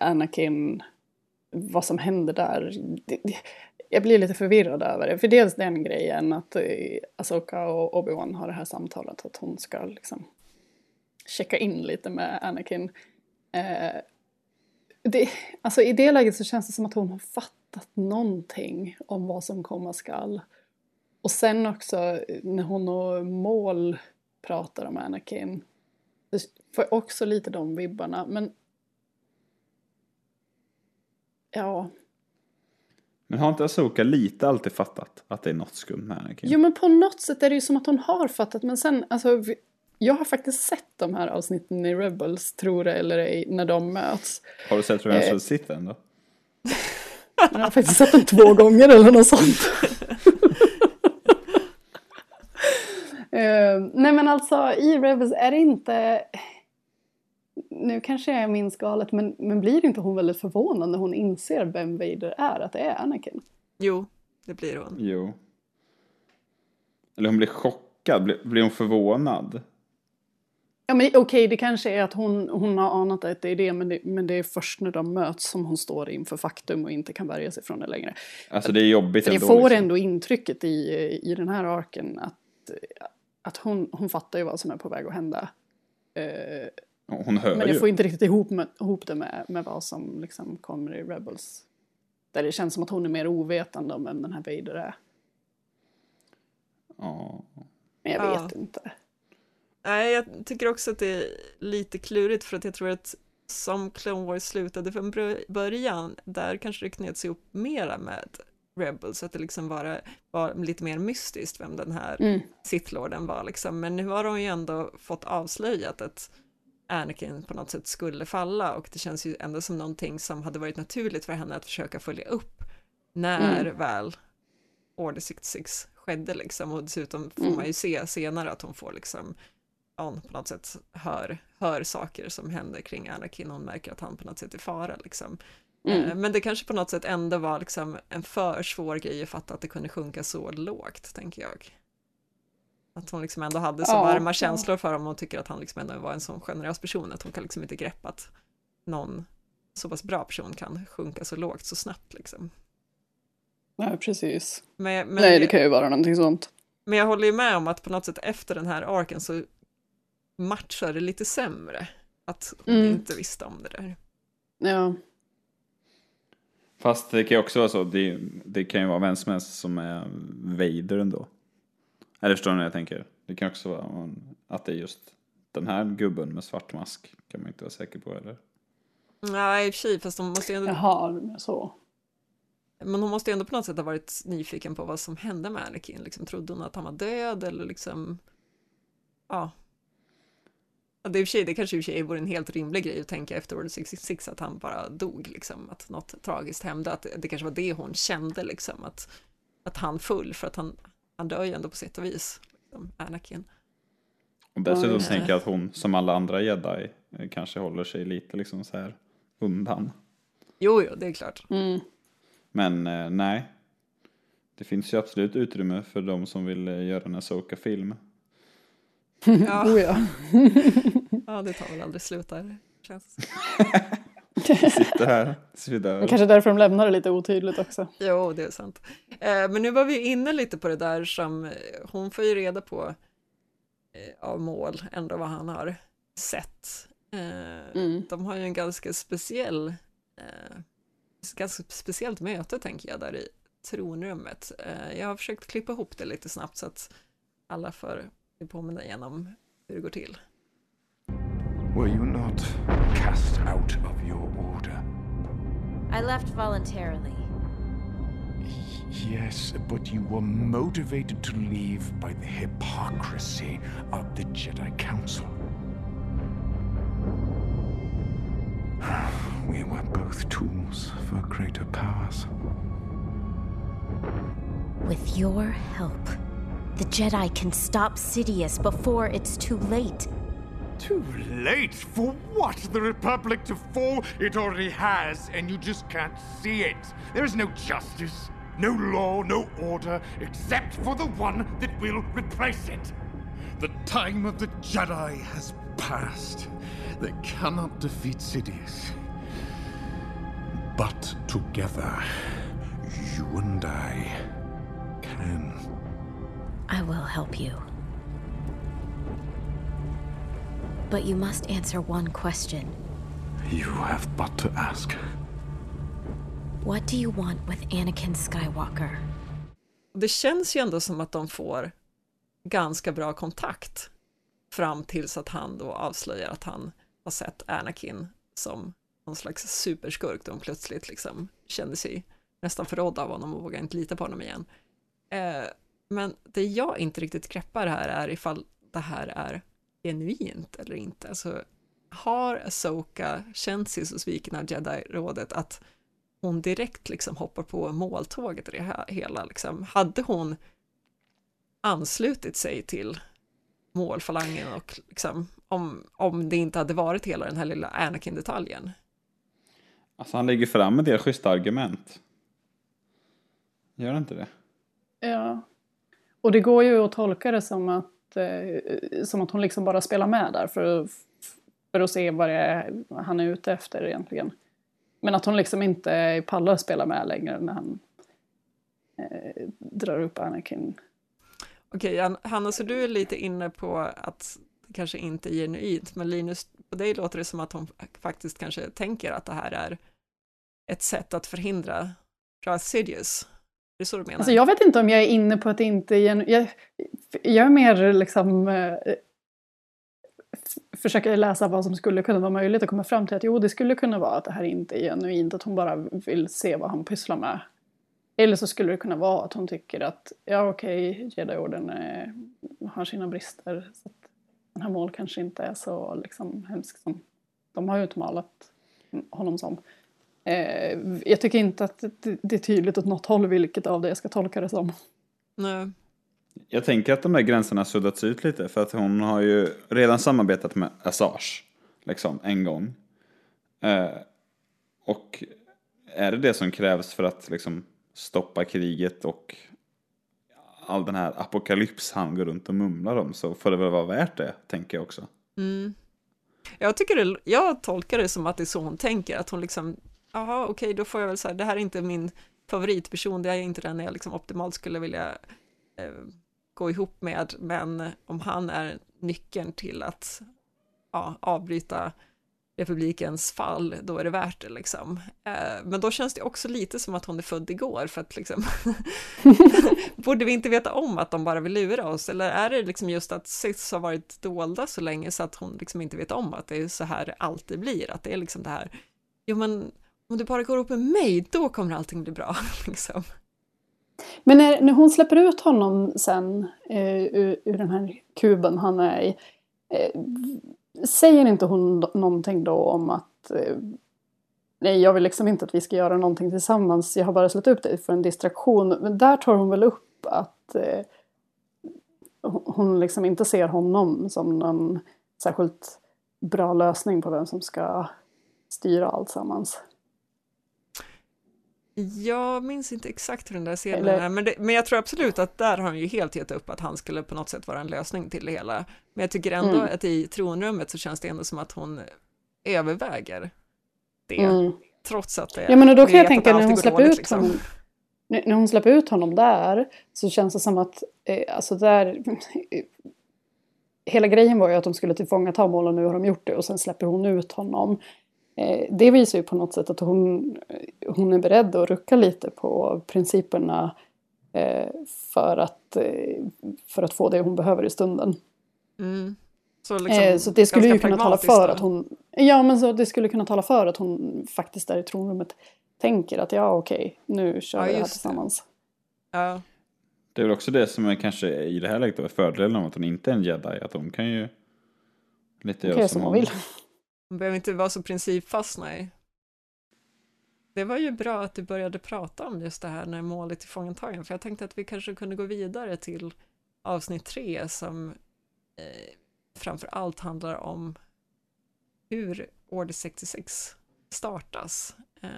Anakin, vad som händer där. Jag blir lite förvirrad över det. För dels den grejen att eh, Asoka och Obi-Wan har det här samtalet att hon ska liksom checka in lite med Anakin. Eh, det, alltså i det läget så känns det som att hon har fattat någonting om vad som komma skall. Och sen också när hon och Mål pratar om Anakin. Det får också lite de vibbarna. Men ja, Men har inte Asoka lite alltid fattat att det är något skumt med Anakin? Jo men på något sätt är det ju som att hon har fattat men sen alltså vi- jag har faktiskt sett de här avsnitten i Rebels, tror det eller ej, när de möts. Har du sett Revenge Eh. of the Sith än då? Jag har faktiskt sett dem två gånger eller något sånt. Eh, nej men alltså i Rebels är det inte... Nu kanske jag minns galet men, men blir inte hon väldigt förvånad när hon inser vem Vader är, att det är Anakin? Jo, det blir hon. Jo. Eller hon blir chockad, blir, blir hon förvånad? Ja men okej, det kanske är att hon, hon har anat att det är det men, det men det är först när de möts som hon står inför faktum och inte kan värja sig från det längre. Alltså det är jobbigt det ändå. får liksom. ändå intrycket i, i den här arken att, att hon, hon fattar ju vad som är på väg att hända. Eh, Hon hör men ju. jag får inte riktigt ihop, med, ihop det med, med vad som liksom kommer i Rebels. Där det känns som att hon är mer ovetande om vem den här Vader är. Ja. Men jag Ja. vet inte. Nej, jag tycker också att det är lite klurigt för att jag tror att som Clone Wars slutade från början, där kanske det knöts ihop mera med Rebels, att det liksom var, var lite mer mystiskt vem den här Mm. Sith-lorden var liksom. Men nu har de ju ändå fått avslöjat att Anakin på något sätt skulle falla och det känns ju ändå som någonting som hade varit naturligt för henne att försöka följa upp när Mm. väl Order 66 skedde liksom och dessutom får Mm. man ju se senare att hon får liksom hon på något sätt hör, hör saker som händer kring Anakin och hon märker att han på något sätt är fara liksom. Mm. Eh, Men det kanske på något sätt ändå var liksom en för svår grej att fatta att det kunde sjunka så lågt, tänker jag. Att hon liksom ändå hade så Ja, varma ja. känslor för honom och tycker att han liksom ändå var en sån generös person att hon kan liksom inte greppa att någon så pass bra person kan sjunka så lågt så snabbt liksom. Nej, precis. Men, men, Nej, det kan ju vara någonting sånt. men jag håller ju med om att på något sätt efter den här arken så matchar det lite sämre. Att hon Mm. inte visste om det där. Ja. Fast det kan ju också vara så, det, det kan ju vara vem som helst som är Vader ändå. Eller förstår ni vad jag tänker? Det kan också vara att det är just den här gubben med svart mask. Kan man inte vara säker på eller? Nej, i och för sig, fast de måste ju ändå Jaha, så. Men hon måste ju ändå på något sätt ha varit nyfiken på vad som hände med Anakin. Liksom, trodde hon att han var död eller liksom... Ja. Ja det, är sig, det kanske i och för sig vore en helt rimlig grej att tänka efter Order 66 att han bara dog, liksom, att något tragiskt hände. Att det kanske var det hon kände, liksom, att, att han full, för att han, han dör ju ändå på sätt och vis, liksom, Anakin. Och dessutom det. tänker jag att hon, som alla andra jedi, eh, kanske håller sig lite liksom så här undan. Jo, jo, det är klart. Mm. Men eh, nej. Det finns ju absolut utrymme för de som vill eh, göra en Asoka-film. Ja. Oh, ja. ja, det tar väl aldrig slut där, känns Sitter här, svidör. Men kanske därför de lämnar det lite otydligt också. Jo, det är sant. Eh, men nu var vi inne lite på det där som eh, hon får ju reda på eh, av mål, ändå vad han har sett. Mm. De har ju en ganska speciell, ganska speciellt möte tänker jag där i tronrummet. Jag har försökt klippa ihop det lite snabbt så att alla får påminna igen om hur det går till. Were you not cast out of your order? I left voluntarily. Yes, but you were motivated to leave by the hypocrisy of the Jedi Council. We were both tools for greater powers. With your help, the Jedi can stop Sidious before it's too late. Too late? For what? The Republic to fall? It already has, and you just can't see it. There is no justice, no law, no order, except for the one that will replace it. The time of the Jedi has passed. They cannot defeat Sidious. But together, you and I can. I will help you. But you must answer one question. You have but to ask. What do you want with Anakin Skywalker? Det känns ju ändå som att de får ganska bra kontakt fram tills att han då avslöjar att han har sett Anakin som någon slags superskurk då hon plötsligt liksom kände sig nästan förrådd av honom och vågar inte lita på honom igen. Eh, men det jag inte riktigt greppar här är ifall det här är genuint eller inte. Alltså, har Asoka känt sig så sviken av Jedi-rådet att hon direkt liksom hoppar på måltåget i det hela? Liksom. Hade hon anslutit sig till målfalangen och liksom, om, om det inte hade varit hela den här lilla Anakin-detaljen? Alltså han lägger fram en del schyssta argument. Gör han inte det? Ja. Och det går ju att tolka det som att, eh, som att hon liksom bara spelar med där för, för att se vad det är han är ute efter egentligen. Men att hon liksom inte pallar spela med längre när han eh, drar upp Anakin. Okej, Hanna, så du är lite inne på att det kanske inte är genuint, men Linus, på dig låter det som att hon faktiskt kanske tänker att det här är ett sätt att förhindra Darth Sidious. Det är så du menar? Alltså jag vet inte om jag är inne på att det inte är genuint. Jag, jag är mer liksom eh, försöker läsa vad som skulle kunna vara möjligt och komma fram till att jo, det skulle kunna vara att det här inte är genuint, att hon bara vill se vad han pysslar med. Eller så skulle det kunna vara att hon tycker att ja, okej, okay, Jedi-orden eh, har sina brister. Så att den här mål kanske inte är så liksom, hemsk som de har utmålat honom som. Eh, jag tycker inte att det, det är tydligt åt något håll vilket av det jag ska tolka det som. Nej. Jag tänker att de där gränserna suddats ut lite för att hon har ju redan samarbetat med Assange liksom en gång. Eh, och är det det som krävs för att liksom stoppa kriget och all den här apokalyps han går runt och mumlar om så får det väl vara värt det, tänker jag också. Mm. Jag, tycker det, jag tolkar det som att det är så hon tänker, att hon liksom, jaha okej okay, då får jag väl säga, det här är inte min favoritperson, det är inte den jag liksom optimalt skulle vilja eh, gå ihop med, men om han är nyckeln till att ja, avbryta republikens fall, då är det värt det liksom. Eh, men då känns det också lite som att hon är född igår, för att liksom, borde vi inte veta om att de bara vill lura oss, eller är det liksom just att SIS har varit dolda så länge så att hon liksom inte vet om att det är så här det alltid blir, att det är liksom det här, jo men om du bara går upp med mig, då kommer allting bli bra, liksom. Men när, när hon släpper ut honom sen eh, ur, ur den här kuben han är i, eh, säger inte hon någonting då om att eh, nej, jag vill liksom inte att vi ska göra någonting tillsammans, jag har bara släppt upp dig för en distraktion. Men där tar hon väl upp att eh, hon liksom inte ser honom som någon särskilt bra lösning på vem som ska styra allt sammans. Jag minns inte exakt hur den där scenen är, men, det, men jag tror absolut att där har han ju helt gett upp att han skulle på något sätt vara en lösning till det hela. Men jag tycker ändå mm. att i tronrummet så känns det ändå som att hon överväger det, mm. trots att det Ja men då kan jag tänka när hon släpper ut liksom. honom, när hon släpper ut honom där så känns det som att, eh, alltså där, hela grejen var ju att de skulle tillfångata mål och nu har de gjort det och sen släpper hon ut honom. Eh, det visar ju på något sätt att hon, hon är beredd att rucka lite på principerna eh, för, att, eh, för att få det hon behöver i stunden. Mm. Så, liksom, eh, så det skulle ju kunna tala för då. att hon... Ja, men så det skulle kunna tala för att hon faktiskt där i tronrummet tänker att ja, okej, nu kör Ja, vi det här just det. tillsammans. Ja. Det är väl också det som är kanske i det här läget är fördelen av att hon inte är en jedi. Att hon kan ju lite Hon göra som som hon hon vill. Hon behöver inte vara så principfast, nej. Det var ju bra att du började prata om just det här när målet är fångatagen, för jag tänkte att vi kanske kunde gå vidare till avsnitt tre som eh, framför allt handlar om hur Order 66 startas. Eh,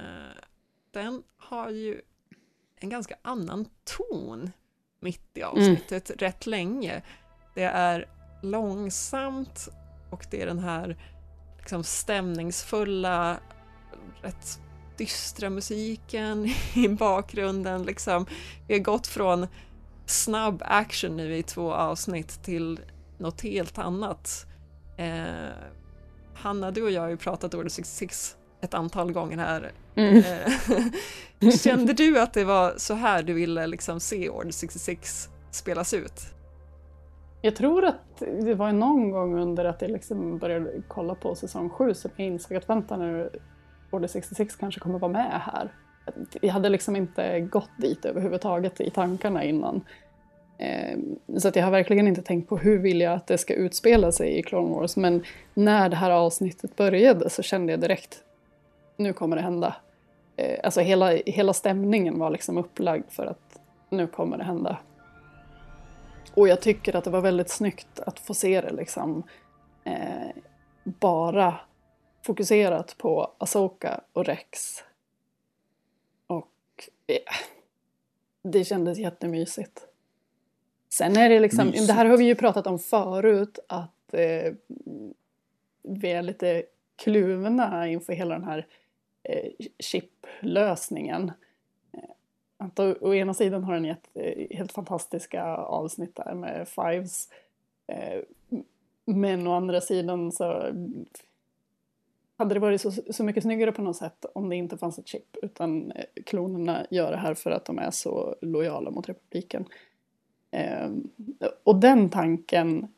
den har ju en ganska annan ton mitt i avsnittet rätt länge. Det är långsamt och det är den här liksom stämningsfulla, rätt dystra musiken i bakgrunden. Liksom. Vi har gått från snabb action nu i två avsnitt till något helt annat. Eh, Hanna, du och jag har ju pratat Order 66 ett antal gånger här. Mm. Eh, Kände du att det var så här du ville liksom se Order 66 spelas ut? Jag tror att det var någon gång under att jag liksom började kolla på säsong 7 som jag insåg att vänta nu, Order 66 kanske kommer vara med här. Jag hade liksom inte gått dit överhuvudtaget i tankarna innan. Ehm, så att jag har verkligen inte tänkt på hur vill jag att det ska utspela sig i Clone Wars. Men när det här avsnittet började så kände jag direkt, nu kommer det hända. Eh, alltså hela, hela stämningen var liksom upplagd för att nu kommer det hända. Och jag tycker att det var väldigt snyggt att få se det liksom eh, bara fokuserat på Asoka och Rex. Och eh, det kändes jättemysigt. Sen är det liksom, Mysigt. det här har vi ju pratat om förut, att eh, vi är lite kluvna inför hela den här eh, chip-lösningen. Att å, å ena sidan har den gett eh, helt fantastiska avsnitt där med Fives. Eh, men å andra sidan så hade det varit så, så mycket snyggare på något sätt om det inte fanns ett chip. Utan eh, klonerna gör det här för att de är så lojala mot republiken. Eh, och den tanken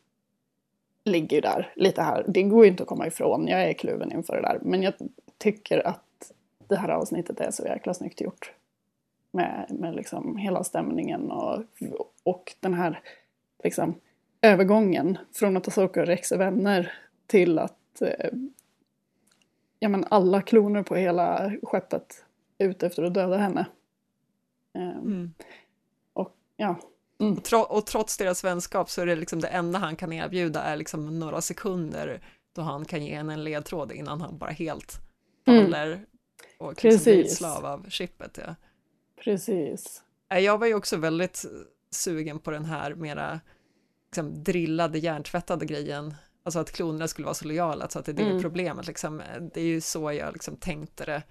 ligger ju där lite här. Det går ju inte att komma ifrån. Jag är kluven inför det där. Men jag tycker att det här avsnittet är så jäkla snyggt gjort. Med, med liksom hela stämningen och, och den här liksom, övergången från att Asoka och Rex är vänner till att eh, ja, men alla kloner på hela skeppet är ute efter att döda henne. Eh, Och ja, Och, tro, och trots deras vänskap så är det liksom det enda han kan erbjuda är liksom några sekunder då han kan ge henne en ledtråd innan han bara helt Mm. faller och liksom blir slav av chippet. Ja. Precis. Nej, Jag var ju också väldigt sugen på den här mera liksom, drillade, hjärntvättade grejen. Alltså att klonerna skulle vara så lojala, så att det är det Mm. problemet. Liksom. Det är ju så jag liksom tänkte det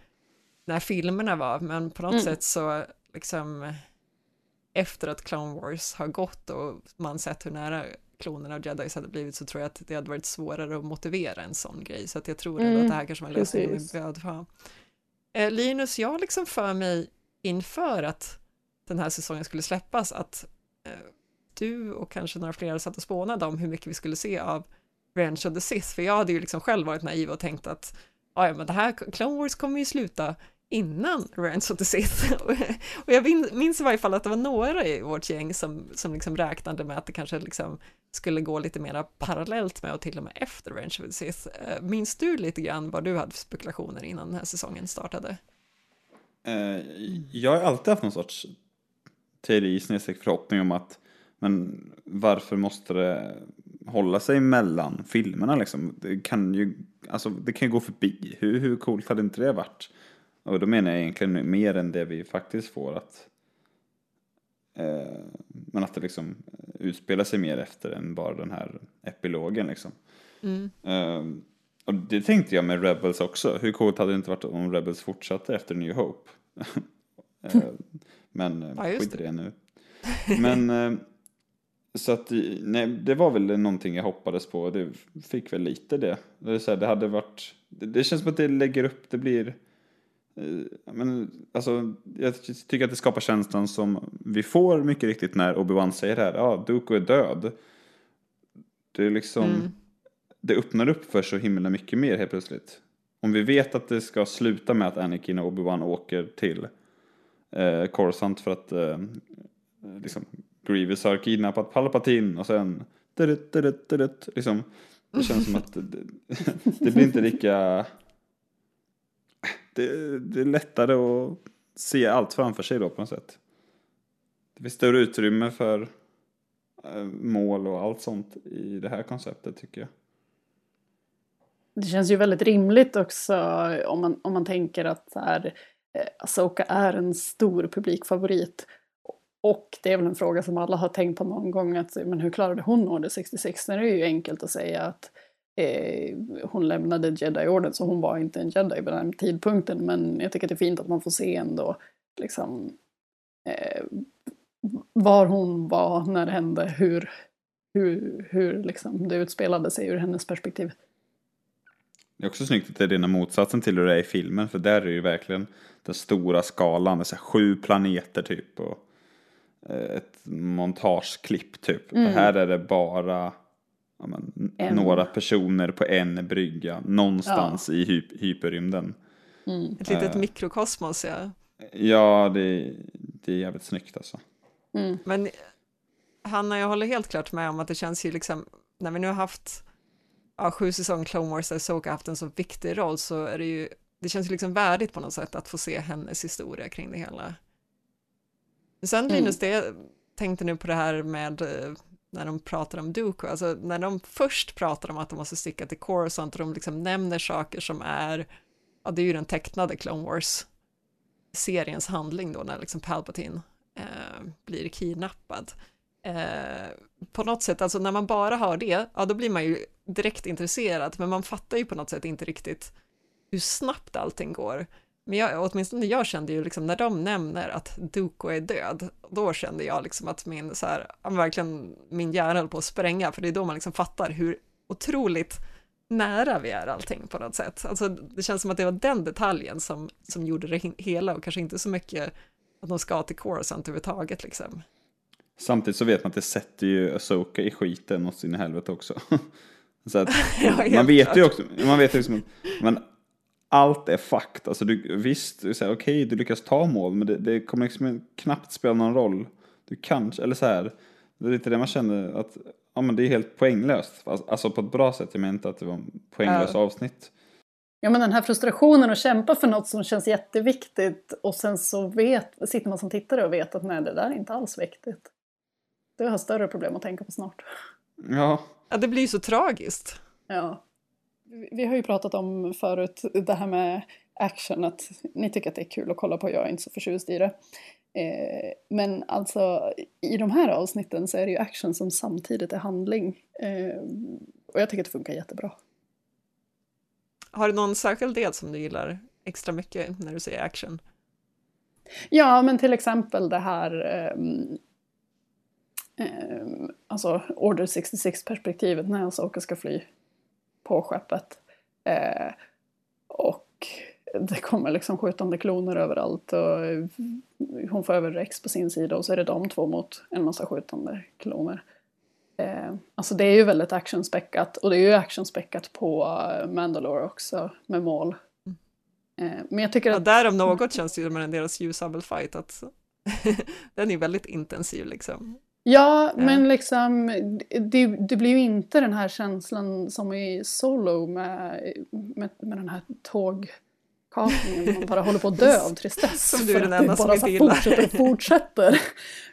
när filmerna var, men på något Mm. sätt så liksom efter att Clone Wars har gått och man sett hur nära klonerna och jedis hade blivit så tror jag att det hade varit svårare att motivera en sån grej. Så att jag tror ändå Mm, att det här kanske var en lösning vi precis. behövde ha. Eh, Linus, jag liksom för mig inför att den här säsongen skulle släppas att eh, du och kanske några fler satt och spånade om hur mycket vi skulle se av Revenge of the Sith, för jag hade ju liksom själv varit naiv och tänkt att "Ja, ja, men det här Clone Wars kommer ju sluta innan Revenge of the Sith. och jag minns i varje fall att det var några i vårt gäng som, som liksom räknade med att det kanske liksom skulle gå lite mer parallellt med och till och med efter Revenge of the Sith. Eh, minns du lite grann vad du hade för spekulationer innan den här säsongen startade? Eh, jag har alltid haft någon sorts teori, snedstreck förhoppning om att men varför måste det hålla sig mellan filmerna liksom? Det kan ju, alltså det kan ju gå förbi. Hur, hur coolt hade inte det varit? Och då menar jag egentligen mer än det vi faktiskt får att eh, men att det liksom utspelar sig mer efter än bara den här epilogen liksom. Mm. Eh, och det tänkte jag med Rebels också. Hur coolt hade det inte varit om Rebels fortsatte efter New Hope? Eh, Men eh, Ja, skit i det nu. Men eh, så att nej, det var väl någonting jag hoppades på. Det fick väl lite det. Det, är så här, det hade varit. Det, det känns som att det lägger upp. Det blir. men, alltså, jag tycker att det skapar känslan som vi får mycket riktigt när Obi-Wan säger det här, ja, Dooku är död. Det är liksom, Mm det öppnar upp för så himla mycket mer helt plötsligt. Om vi vet att det ska sluta med att Anakin och Obi-Wan åker till eh, Coruscant för att eh, liksom, Grievous har kidnappat Palpatine och sen dudut, dudut, dudut, liksom, det känns som att det, det blir inte lika det, det är lättare att se allt framför sig då på något sätt. Det finns större utrymme för eh, mål och allt sånt i det här konceptet tycker jag. Det känns ju väldigt rimligt också om man, om man tänker att så här, eh, Asoka är en stor publikfavorit. Och det är väl en fråga som alla har tänkt på någon gång, att men hur klarade hon Order 66? Det är ju enkelt att säga att eh, hon lämnade Jedi-orden så hon var inte en Jedi vid den tidpunkten. Men jag tycker att det är fint att man får se ändå liksom, eh, var hon var när det hände, hur, hur, hur liksom, det utspelade sig ur hennes perspektiv. Det är också snyggt att det är rena motsatsen till hur det är i filmen. För där är ju verkligen den stora skalan. Det är så här sju planeter typ. Och eh, ett montageklipp typ. Mm. Och här är det bara ja, men, En. några personer på en brygga. Någonstans i hy hyperrymden. Mm. Ett litet Eh. mikrokosmos, ja. Ja, det, det är jävligt snyggt alltså. Mm. Men Hanna, jag håller helt klart med om att det känns ju liksom, när vi nu har haft ja, sju säsonger Clone Wars där Soka haft en så viktig roll så är det ju, det känns ju liksom värdigt på något sätt att få se hennes historia kring det hela. Sen Mm. Linus, det tänkte nu på det här med eh, när de pratar om Dooku, alltså när de först pratar om att de måste sticka till Coruscant och de liksom nämner saker som är, ja det är ju den tecknade Clone Wars seriens handling då när liksom Palpatine eh, blir kidnappad. Eh, på något sätt, alltså när man bara hör det, ja då blir man ju direkt intresserad, men man fattar ju på något sätt inte riktigt hur snabbt allting går. Men jag, åtminstone jag kände ju liksom när de nämner att Duko är död, då kände jag liksom att min, så här, verkligen min hjärna höll på att spränga, för det är då man liksom fattar hur otroligt nära vi är allting på något sätt. Alltså det känns som att det var den detaljen som, som gjorde det hela och kanske inte så mycket att de ska till Coruscant överhuvudtaget liksom. Samtidigt så vet man att det sätter ju Asoka i skiten åt sin helvete också. så att, Ja, man vet ju klart. också, man vet liksom, men allt är fakt. Alltså du, visst, du säger okej, du lyckas ta mål, men det, det kommer liksom knappt spela någon roll. Du kanske, eller så här, det är lite det man känner att, ja men det är helt poänglöst. Alltså på ett bra sätt, jag menar inte att det var en poänglös Ja. avsnitt. Ja men den här frustrationen att kämpa för något som känns jätteviktigt och sen så vet, sitter man som tittare och vet att nej det där är inte alls viktigt. Du har större problem att tänka på snart. Ja. Ja, det blir ju så tragiskt. Ja. Vi- har ju pratat om förut det här med action, att ni tycker att det är kul att kolla på, jag är inte så förtjust i det. Eh, men alltså i de här avsnitten så är det ju action som samtidigt är handling. Eh, och jag tycker att det funkar jättebra. Har du någon särskild del som du gillar extra mycket när du säger action? Ja, men till exempel det här ehm, ehm, alltså Order 66-perspektivet när Asoka ska fly på skeppet. Eh, och det kommer liksom skjutande kloner överallt och eh, hon får över Rex på sin sida och så är det de två mot en massa skjutande kloner. Eh, alltså det är ju väldigt actionspäckat och det är ju actionspäckat på eh, Mandalore också med mål. Eh, men jag tycker Ja, att... där om något känns det ju som en deras ljusabelfight, att den är väldigt intensiv liksom. Ja, men liksom det, det blir ju inte den här känslan som i Solo med, med, med den här tågkapningen man bara håller på att dö av tristess. Som du är den enda som bara inte gillar. fortsätter och fortsätter.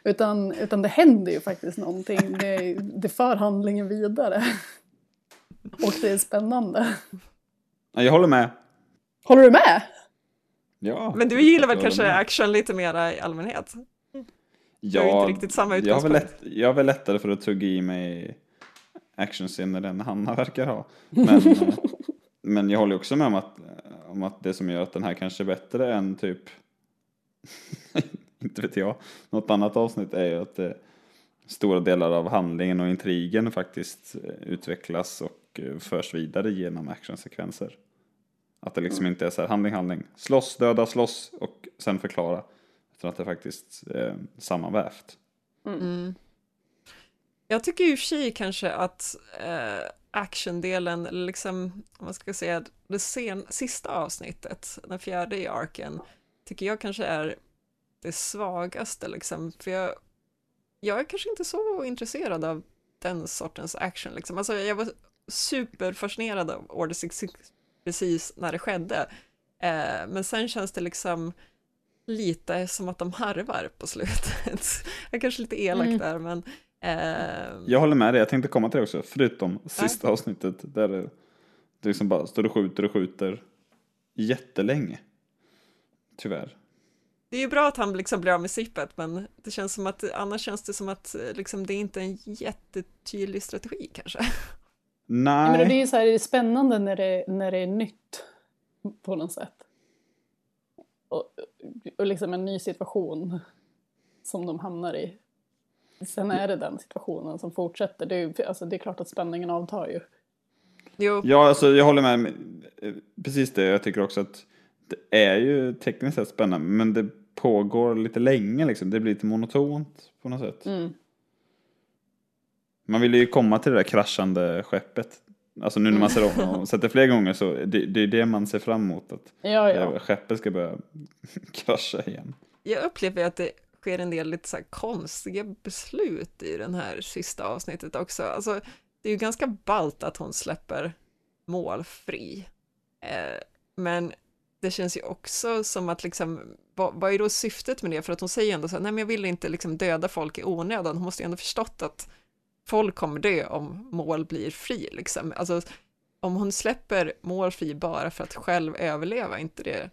utan, utan det händer ju faktiskt någonting. Det, det för handlingen vidare. Och det är spännande. Ja, Jag håller med. Håller du med? Ja. Men du gillar väl kanske med. action lite mera i allmänhet? Ja, har ju inte riktigt samma jag har, lätt, jag har väl lättare för att tugga i mig actionscener än Hanna verkar ha. Men, men jag håller också med om att, om att det som gör att den här kanske är bättre än typ, inte vet jag, något annat avsnitt är ju att eh, stora delar av handlingen och intrigen faktiskt eh, utvecklas och eh, förs vidare genom actionsekvenser. Att det liksom inte är så här handling, handling. Slåss, döda, slåss och sen förklara. Utan att det faktiskt är sammanvävt. Mm. Jag tycker ju i och för sig kanske att eh, actiondelen, eller liksom, vad ska jag säga, det sen, sista avsnittet, den fjärde i arken, tycker jag kanske är det svagaste liksom, för jag, jag är kanske inte så intresserad av den sortens action liksom. Alltså jag var superfascinerad av Order 66 precis när det skedde, eh, men sen känns det liksom lite som att de harvar på slutet. jag är kanske lite elak Mm. där, men eh, Jag håller med dig, jag tänkte komma till det också. Förutom sista avsnittet där det, det liksom bara står och skjuter och skjuter jättelänge. Tyvärr. det är ju bra att han liksom blir av med sippet, men det känns som att annars känns det som att eh, liksom, det är inte är en jättetydlig strategi kanske. Nej. Men det är ju så här, det är spännande när det, när det är nytt på något sätt. Och, och liksom en ny situation som de hamnar i. Sen är det den situationen som fortsätter. Det är, alltså, det är klart att spänningen avtar ju. Jo. Ja, alltså jag håller med. Eh, Precis det, jag tycker också att det är ju tekniskt sett spännande, men det pågår lite länge liksom. Det blir lite monotont på något sätt. Mm. Man vill ju komma till det där kraschande skeppet. Alltså nu när man ser om och sett det flera gånger så det, det är det man ser fram emot. Att Ja, ja. skeppet ska börja krascha igen. Jag upplever att det sker en del lite så här konstiga beslut i den här sista avsnittet också. Alltså, det är ju ganska ballt att hon släpper målfri. Eh, men det känns ju också som att liksom, vad, vad är då syftet med det? För att hon säger ändå så här, nej men jag vill inte liksom döda folk i onödan. Hon måste ju ändå förstått att folk kommer dö om mål blir fri liksom. Alltså, om hon släpper mål fri bara för att själv överleva, inte det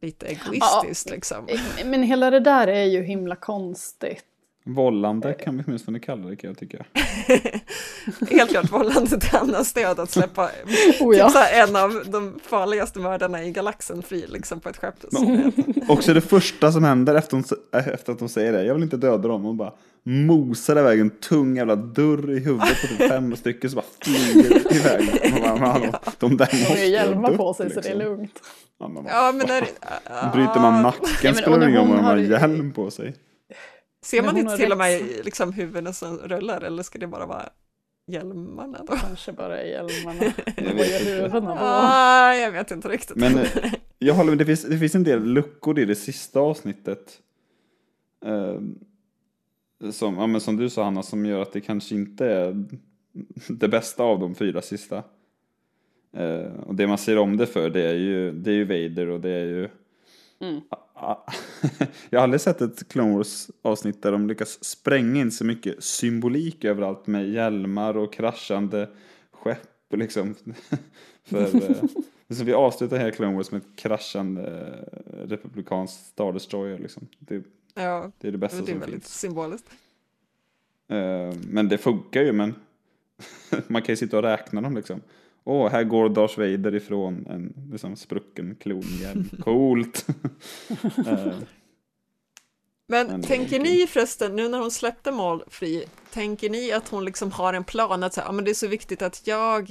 lite egoistiskt liksom? Men hela det där är ju himla konstigt. Vållande kan vi åtminstone kalla det kan jag tycka. Helt klart vållande till annans död att släppa Oh ja. typ en av de farligaste mördarna i galaxen fri liksom på ett skepp. Så, Också det första som händer efter, hon, efter att hon säger det, jag vill inte döda dem, hon bara mosar iväg en tung jävla dörr i huvudet på typ fem stycken så bara flyger iväg. Man bara, hallå, de där Hon måste har ju hjälmar på sig så det är liksom. lugnt. Ja, men, ja, men när, Bryter man Ja, nacken men spelar det och ingen roll om man har har- hjälm på sig. Ser Men man inte till och med rätt. liksom huvuden som rullar eller ska det bara vara hjälmarna då? Kanske bara hjälmarna. Huvudena? Ah, jag vet inte riktigt. Men eh, jag håller med, det finns, det finns en del luckor i det sista avsnittet. Eh, som, ja, men som du sa Hanna, som gör att det kanske inte är det bästa av de fyra sista. Eh, och det man ser om det för det är ju, det är ju Vader och det är ju... Mm. Jag har aldrig sett ett Clone Wars avsnitt där de lyckas spränga in så mycket symbolik överallt med hjälmar och kraschande skepp. Liksom. för, eh, så vi avslutar här Clone Wars med ett kraschande eh, republikanskt Star Destroyer. Liksom. Det, Ja, det är det bästa det är som väldigt finns. symboliskt. Eh, men det funkar ju, men man kan ju sitta och räkna dem liksom. Åh, här går Darth Vader ifrån en liksom, sprucken klonhjälm. Coolt! Eh, Men, Men tänker ni förresten, nu när hon släppte målfri, tänker ni att hon liksom har en plan att säga, ja men det är så viktigt att jag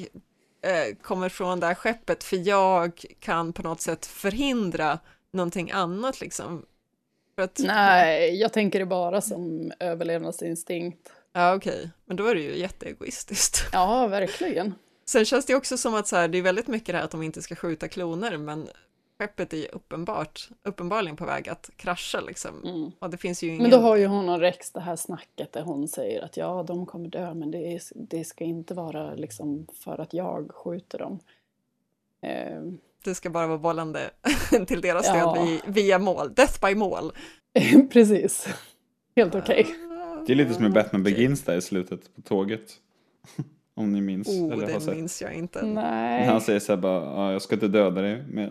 eh, kommer från det här skeppet för jag kan på något sätt förhindra någonting annat liksom? För att, Nej, jag tänker det bara som överlevnadsinstinkt. Ja okej, men då är det ju jätteegoistiskt. Ja, verkligen. Sen känns det också som att så här, det är väldigt mycket det här att de inte ska skjuta kloner, men skeppet är ju uppenbart, uppenbarligen på väg att krascha liksom. Och det finns ju ingen... Men då har ju hon och Rex det här snacket där hon säger att ja, de kommer dö, men det, är, det ska inte vara liksom för att jag skjuter dem. Eh, Det ska bara vara bollande till deras Ja. stöd via, via mål, death by mål. precis. Helt okej. det är lite som i Batman Begins där i slutet på tåget. Om ni minns. Oh, eller har det sett. minns jag inte. När han säger så här bara, ja, jag ska inte döda dig, men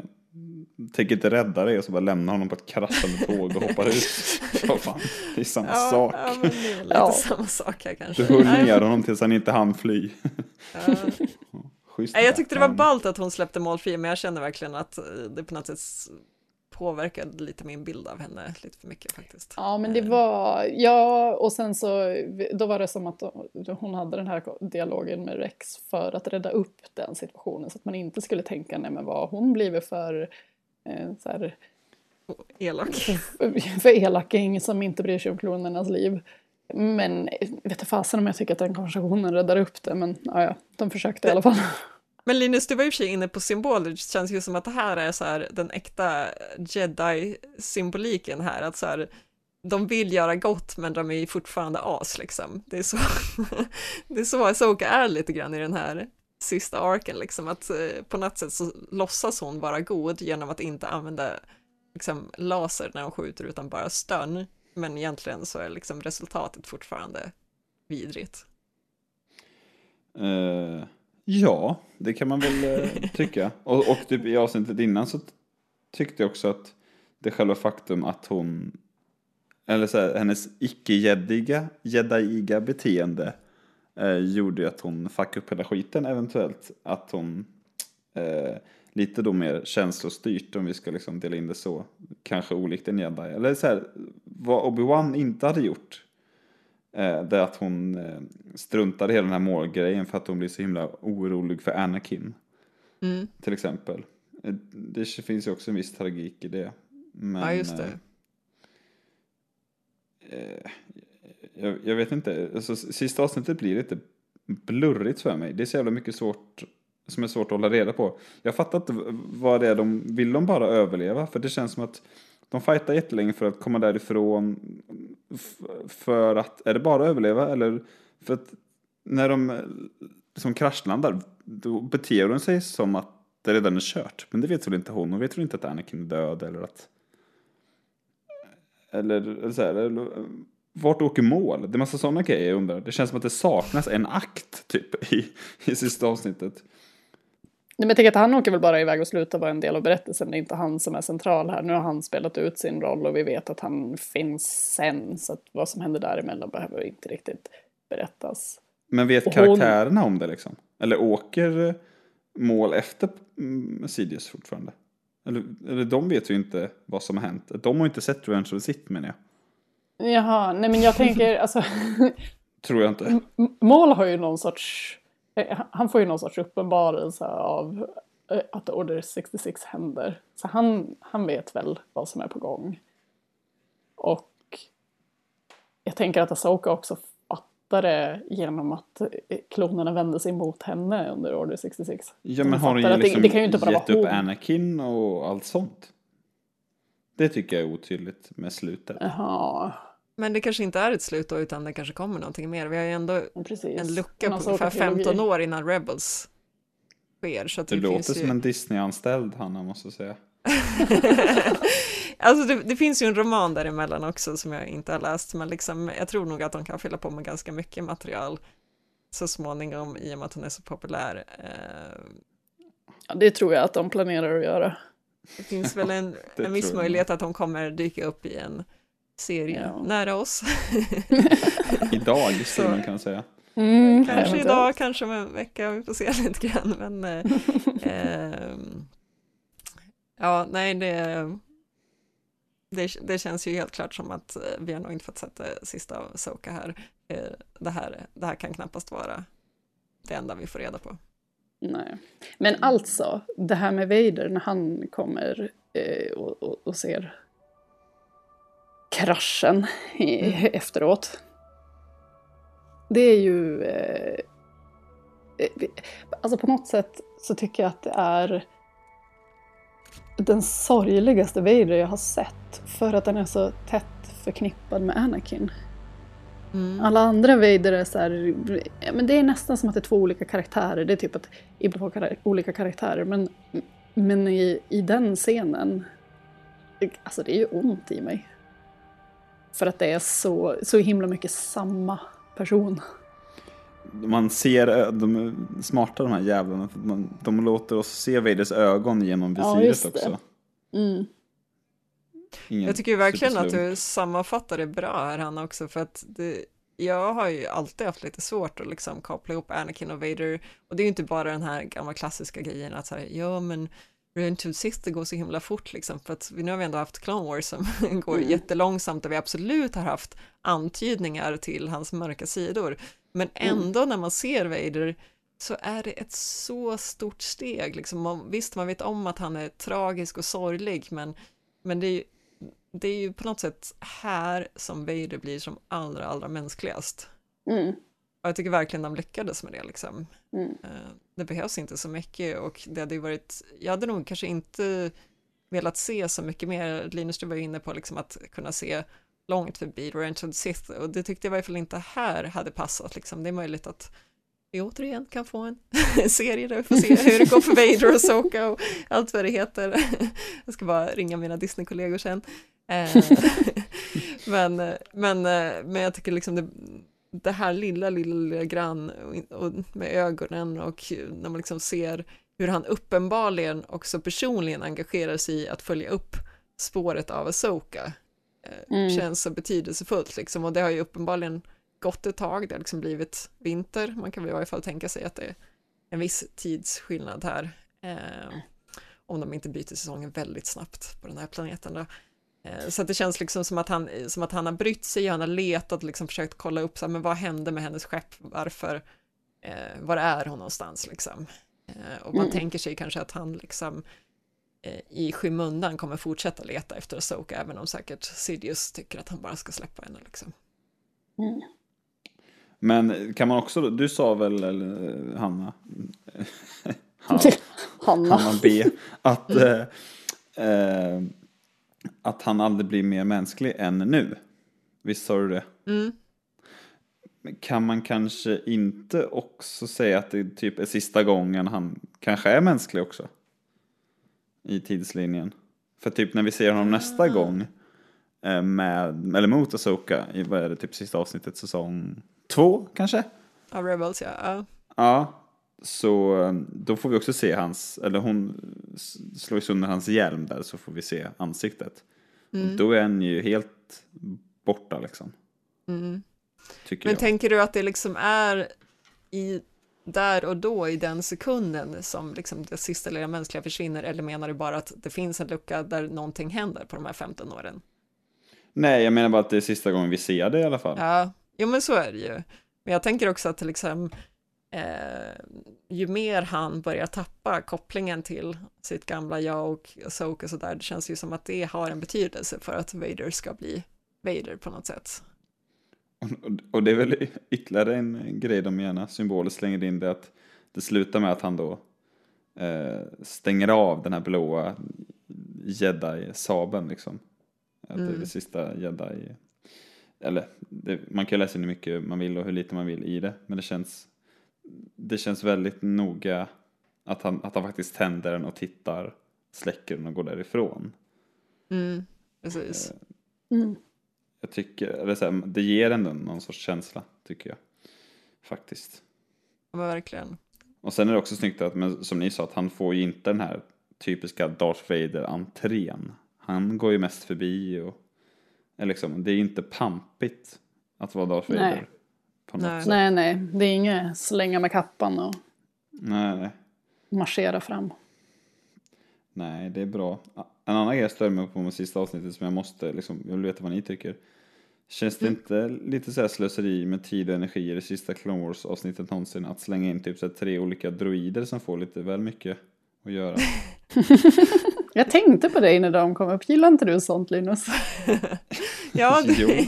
jag tänker inte rädda dig. Och så bara lämnar honom på ett kraschande tåg och hoppar ut. Vad fan, det är samma Ja, sak. ja, men det är lite Ja. samma sak här kanske. Du höll Nej, ner honom tills han inte hann fly. Ja. Schysst Nej, jag tyckte det var ballt att hon släppte målfri, men jag känner verkligen att eh, det på något sätt påverkade lite min bild av henne lite för mycket faktiskt. Ja, men det var, ja, och sen så, då var det som att hon hade den här dialogen med Rex för att rädda upp den situationen så att man inte skulle tänka, nej men vad hon blivit för eh, så här, elak. För, för elaking som inte bryr sig om klonernas liv. Men vet du fasen om jag tycker att den konversationen räddar upp det, men ja, ja de försökte i alla fall. Men Linus, du var ju för sig inne på symboler, det känns ju som att det här är så här den äkta jedi-symboliken här, att så här, de vill göra gott men de är fortfarande as liksom. Det är så, det är så Asoka är lite grann i den här sista arken liksom, att eh, på något sätt så låtsas hon vara god genom att inte använda liksom laser när hon skjuter utan bara stön. Men egentligen så är liksom resultatet fortfarande vidrigt. Uh, ja, det kan man väl uh, tycka. Och, och typ i avsnittet innan så tyckte jag också att det själva faktum att hon, eller så här, hennes icke-jeddiga, jeddiga beteende eh, gjorde att hon fuckade upp hela skiten eventuellt. Att hon eh, lite då mer känslostyrt om vi ska liksom dela in det så. Kanske olikt en jedi. Eller så här, vad Obi-Wan inte hade gjort. Eh, det är att hon eh, struntade i hela den här målgrejen för att hon blir så himla orolig för Anakin. Mm. Till exempel. Eh, det finns ju också en viss tragik i det. Men, ja, just det. Eh, jag, jag, vet inte, alltså, sista avsnittet blir lite blurrigt för mig. Det är så jävla mycket svårt som är svårt att hålla reda på. Jag fattar inte vad det är de, vill de bara överleva? För det känns som att de fightar jättelänge för att komma därifrån. För att, är det bara att överleva eller för att när de som kraschlandar då beter hon sig som att det redan är kört. Men det vet väl inte hon. Hon vet väl inte att Anakin är död eller att eller, eller så här, eller, vart åker mål? Det är massa sådana grejer jag undrar. Det känns som att det saknas en akt typ i, i sista avsnittet. Nej, men jag tänker att han åker väl bara iväg och slutar vara en del av berättelsen. Det är inte han som är central här. Nu har han spelat ut sin roll och vi vet att han finns sen. Så att vad som händer däremellan behöver inte riktigt berättas. Men vet och karaktärerna hon... om det liksom? Eller åker mål efter mm, Sidious fortfarande? Eller, eller de vet ju inte vad som har hänt. De har inte sett Revenge of the Sith menar jag. Jaha, nej men jag tänker alltså... Tror jag inte. Mål har ju någon sorts... Eh, han får ju någon sorts uppenbarelse av eh, att Order 66 händer. Så han, han vet väl vad som är på gång. Och jag tänker att Asoka också fattar det genom att eh, klonerna vände sig mot henne under Order 66. Ja men har hon ju liksom det, det kan ju inte bara gett upp Anakin och allt sånt? Det tycker jag är otydligt med slutet. Jaha. Men det kanske inte är ett slut då, utan det kanske kommer någonting mer. Vi har ju ändå Precis. en lucka på ungefär 15 år innan Rebels sker. Så det, det låter som ju... en Disney-anställd, Hanna, måste jag säga. alltså det, det, finns ju en roman däremellan också som jag inte har läst, men liksom, jag tror nog att de kan fylla på med ganska mycket material så småningom i och med att hon är så populär. Eh... Ja, det tror jag att de planerar att göra. Det finns väl en, en viss möjlighet att hon kommer dyka upp i en serie ja. nära oss. idag, skulle man kunna säga. Mm, kanske idag, kanske om en vecka, vi får se lite grann. Men, eh, eh, ja, nej, det, det, det, känns ju helt klart som att eh, vi har nog inte fått sätta sista av Soka här. Eh, det här. Det här kan knappast vara det enda vi får reda på. Nej. Men alltså, det här med Vader när han kommer eh, och, och, och, ser kraschen mm. efteråt. Det är ju... Eh, eh, alltså på något sätt så tycker jag att det är den sorgligaste Vader jag har sett. För att den är så tätt förknippad med Anakin. Mm. Alla andra Vader är så här, men det är nästan som att det är två olika karaktärer. Det är typ att två olika karaktärer. Men, men i, i den scenen, alltså det är ju ont i mig. För att det är så, så himla mycket samma person. Man ser, de är smarta de här jävlarna. För man, de låter oss se Vaders ögon genom visiret ja, också. Mm. jag tycker verkligen att du sammanfattar det bra här Hanna också för att det, jag har ju alltid haft lite svårt att liksom koppla ihop Anakin och Vader och det är ju inte bara den här gamla klassiska grejen att säga ja men Sith det går så himla fort liksom, för att vi nu har vi ändå haft Clone Wars som går Mm. jättelångsamt och vi absolut har haft antydningar till hans mörka sidor. Men Mm. ändå när man ser Vader så är det ett så stort steg. Liksom. Man, visst, man vet om att han är tragisk och sorglig, men, men det, är ju, det är ju på något sätt här som Vader blir som allra, allra mänskligast. Mm. Och jag tycker verkligen de lyckades med det. Liksom. Mm. Eh, Det behövs inte så mycket och det hade ju varit, jag hade nog kanske inte velat se så mycket mer, Linus du var ju inne på liksom att kunna se långt förbi the Sith och det tyckte jag i alla fall inte här hade passat liksom. Det är möjligt att vi återigen kan få en serie där vi får se hur det går för Vader och Soka och allt vad det heter. Jag ska bara ringa mina Disney-kollegor sen. Eh, men, men, men jag tycker liksom det, det här lilla, lilla, lilla grann och, och med ögonen och när man liksom ser hur han uppenbarligen också personligen engagerar sig i att följa upp spåret av Asoka eh, Mm. känns så betydelsefullt liksom och det har ju uppenbarligen gått ett tag, det har liksom blivit vinter, man kan väl i varje fall tänka sig att det är en viss tidsskillnad här eh, om de inte byter säsongen väldigt snabbt på den här planeten då. Eh, Så att det känns liksom som att han, som att han har brytt sig, han har letat, liksom försökt kolla upp, så här, men vad hände med hennes skepp, varför, eh, var är hon någonstans liksom? Eh, och man Mm. tänker sig kanske att han liksom eh, i skymundan kommer fortsätta leta efter Asoka, även om säkert Sidious tycker att han bara ska släppa henne liksom. Mm. Men kan man också, du sa väl, eller, Hanna, Han- Hanna. Hanna B, att, eh, eh, att han aldrig blir mer mänsklig än nu. Visst sa du det? Mm. Kan man kanske inte också säga att det typ är sista gången han kanske är mänsklig också? I tidslinjen. För typ när vi ser honom nästa gång eh, med, eller mot Asoka i vad är det, typ sista avsnittet säsong två kanske? Av Rebels, ja. ja. Så eh, då får vi också se hans, eller hon slår ju sönder hans hjälm där så får vi se ansiktet. Mm. Och då är han ju helt borta liksom, Mm. Men jag. tänker du att det liksom är i där och då i den sekunden som liksom det sista lilla mänskliga försvinner eller menar du bara att det finns en lucka där någonting händer på de här 15 åren? Nej, jag menar bara att det är sista gången vi ser det i alla fall. Ja, jo men så är det ju. Men jag tänker också att exempel eh, ju mer han börjar tappa kopplingen till sitt gamla jag och Asoka och sådär, det känns ju som att det har en betydelse för att Vader ska bli Vader på något sätt. Och, det är väl ytterligare en grej de gärna symboliskt slänger in det att det slutar med att han då eh, stänger av den här blåa jedi-sabeln liksom. Att det är Mm. det sista jedi... Eller det, man kan ju läsa in hur mycket man vill och hur lite man vill i det. Men det känns, det känns väldigt noga att han, att han faktiskt tänder den och tittar, släcker den och går därifrån. Mm, precis. Eh, Mm. Jag tycker, eller så här, det ger ändå någon sorts känsla, tycker jag. Faktiskt. Ja, verkligen. Och sen är det också snyggt att, men som ni sa, att han får ju inte den här typiska Darth Vader-entrén. Han går ju mest förbi och, eller liksom, det är ju inte pampigt att vara Darth Nej. På något Nej. sätt. Nej, nej, det är inget slänga med kappan och Nej, nej. marschera fram. Nej, det är bra. En annan grej jag stör mig på med sista avsnittet som jag måste, liksom, jag vill veta vad ni tycker. Känns det Mm. inte lite så här slöseri med tid och energi i det sista Clone Wars avsnittet någonsin att slänga in typ så här tre olika droider som får lite väl mycket att göra? Jag tänkte på dig när de kom upp. Gillar inte du sånt Linus? Ja, du,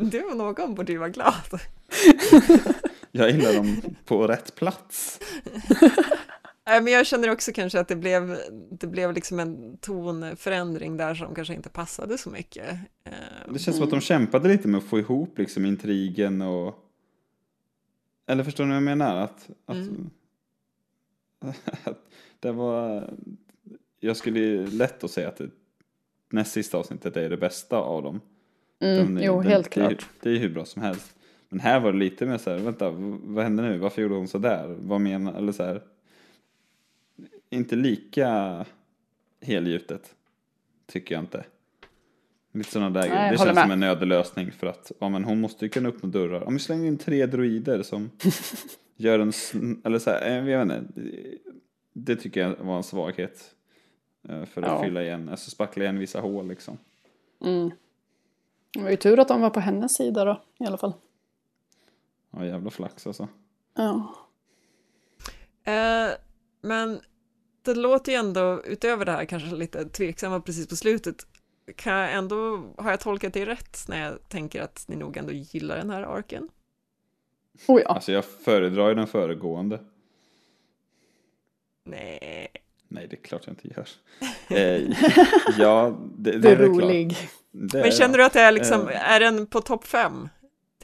du och någon borde ju vara glad. Jag gillar dem på rätt plats. Nej, men jag känner också kanske att det blev, det blev liksom en tonförändring där som kanske inte passade så mycket. Eh, Det känns som att de kämpade lite med att få ihop liksom intrigen och... Eller förstår ni vad jag menar? Att, att, Mm. att det var... Jag skulle ju lätt att säga att det näst sista avsnittet är det bästa av dem. Mm, Den- jo, den- helt det, är- klart. Det är ju hur bra som helst. Men här var det lite mer så här, vänta, vad hände nu? Varför gjorde hon så där? Vad menar, eller så här. Inte lika helgjutet, tycker jag inte. Lite sådana där Nej, Det känns som med. en nödlösning för att, ja men hon måste ju kunna öppna dörrar. Om vi slänger in tre droider som gör en, eller så här, eh, jag vet inte. Det- Det tycker jag var en svaghet. Eh, För att Ja. fylla igen, alltså spackla igen vissa hål liksom. Mm. Det var ju tur att de var på hennes sida då, i alla fall. Ja, jävla flax alltså. Ja. Eh, men det låter ju ändå, utöver det här kanske lite tveksamma precis på slutet, kan jag ändå, har jag tolkat det rätt när jag tänker att ni nog ändå gillar den här arken? Oh ja. Alltså jag föredrar ju den föregående. Nej. Nej, det är klart jag inte gör. Eh, ja, det, det, Du är är rolig. Det Men känner du att det är liksom, Eh, är den på topp fem